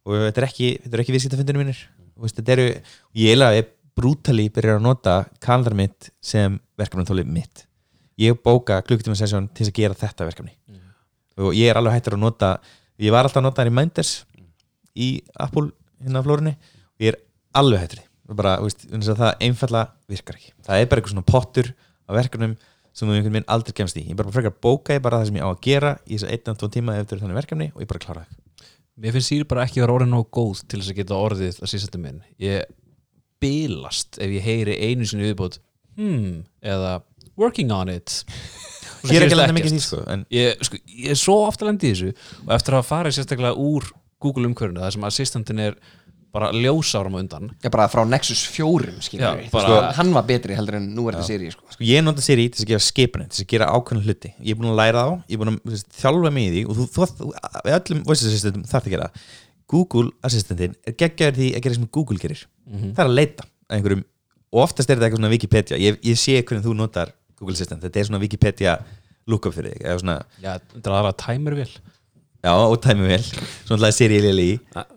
og þetta er ekki, þetta er ekki viðskiptafundinu mínir. Þú veist, þetta eru, ég er brútali byrjar að nota kalendar mitt sem verkefnum mitt. Ég bóka klukkutíma sesjón til að gera þetta verkefni. Og ég er alveg hættur að nota ég var alltaf að nota það í Minders í Apple hérna á flórunni. Og ég er alveg hættur því það einfallega virkar ekki. Það er bara eitthvað svona pottur á verkefnum sem þú einhvern veginn aldrei kemst í. Ég bara frekar bóka ég bara það sem ég á að gera í þess að einn og tvo tíma eftir þannig verkefni og ég bara klára það. Mér finnst Siri bara ekki vera orðin nóg góð til þess að geta orðið að sísættu minn. Ég bilast ef ég heyri einu sinni viðbót hmm, eða working on it. Ég er ekki að lenda mikið í því sko en ég, sko, ég er svo ofta lendi í þessu og eftir að farið sérstaklega úr Google umhverfinu þar sem assistantin er bara ljósárum á undan. Já, bara frá Nexus 4 skilur Já, við bara- sko, Hann var betri heldur en nú er þetta séri sko. sko. Ég nota Siri til þess að gefa skipunni til þess að gera ákveðna hluti. Ég er búin að læra þá, ég er búin að þjálfa mig í því og þú, þú, þú við öllum voice assistantum þarf að gera. Google assistentin er geggjaður því að gera sem Google gerir. Mhm. það er að leita að einhverjum og oftast er þetta eitthvað svona Wikipedia. Ég, ég sé hvernig þú notar Google Assistant. Þetta er svona Wikipedia lookup fyrir þig eða svona, Já, þetta er aðra timervél já, og tæmi vel. Svona alltaf Siri Lili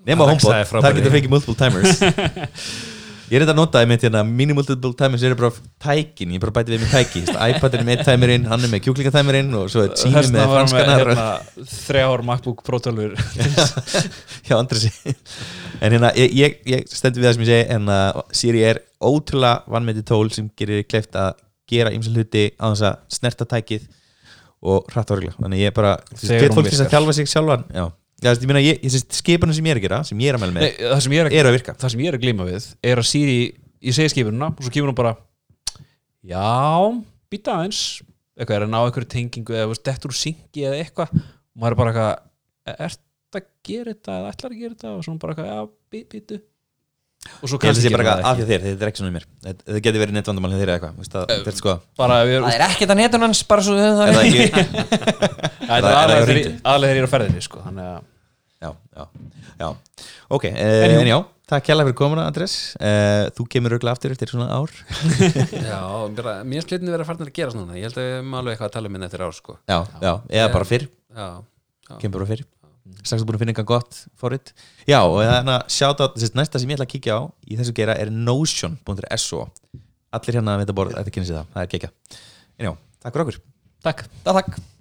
nema Alexa HomePod, er frábær þar í getur fengið multiple timers. Ég er þetta að nota einmitt hérna mini multiple timers eru bara tækin. Ég bara bæti við með tæki. iPad er með tæmirinn, hann er með kjúklingatæmirinn og svo er Þess með franskanar hérna, þrjár MacBook Pro 12 hjá Andresi en hérna, ég, ég, ég stendur við það sem ég segi en að Siri er ótrúlega vannmeti tól sem gerir kleift að gera ymsal hluti á þess að snerta tækið og hratt og regla þannig ég bara, Þegar hvet hún fólk virkar. þjálfa sig sjálfan. Já, já ég meina, ég, skipunum sem ég er að gera sem ég er að mæla með, Nei, það sem ég er að, eru að virka. það sem ég er að glíma við er að Siri, ég segi skipununa og svo kemur hún bara já, býta aðeins. Eitthvað er að ná einhverju tengingu eða dettur úr syngi eða eitthvað. Og maður er bara eitthvað, "E- ert að gera þetta eða ætlar að gera þetta? Og svona bara eitthvað, já, býtu og svo að kannski bara gerir eitthvað það af ekki. þetta er ekki svona mér. Þetta, þetta getur verið nettvandamál hjá þér eða eitthvað það- þetta er sko bara ef ég, Það er ekkert að hans bara svo er það það. ekki, það er aðlega hjá þegar Ringdu? ég- aðlega þegar ég er á ferðinni sko, þannig að já, já, já. Ok, uh, en já, takk kjærlega fyrir komuna Andres, uh, þú kemur auðvitað aftur eftir svona ár. Já, bara, mér finnst hlutinni vera farnir að gera svona Ég held að við erum alveg eitthvað að tala um minna eftir ár sko. já, já, eða bara fyrr. Kemur bara fyrr strax búin að finna eitthvað gott forrið já og þannig að sjáta næsta sem ég ætla að kíkja á í þessu gera er notion.so allir hérna að vita borð, þetta kynni sig það, það er kekja en já, takk fyrir okkur. Takk Takk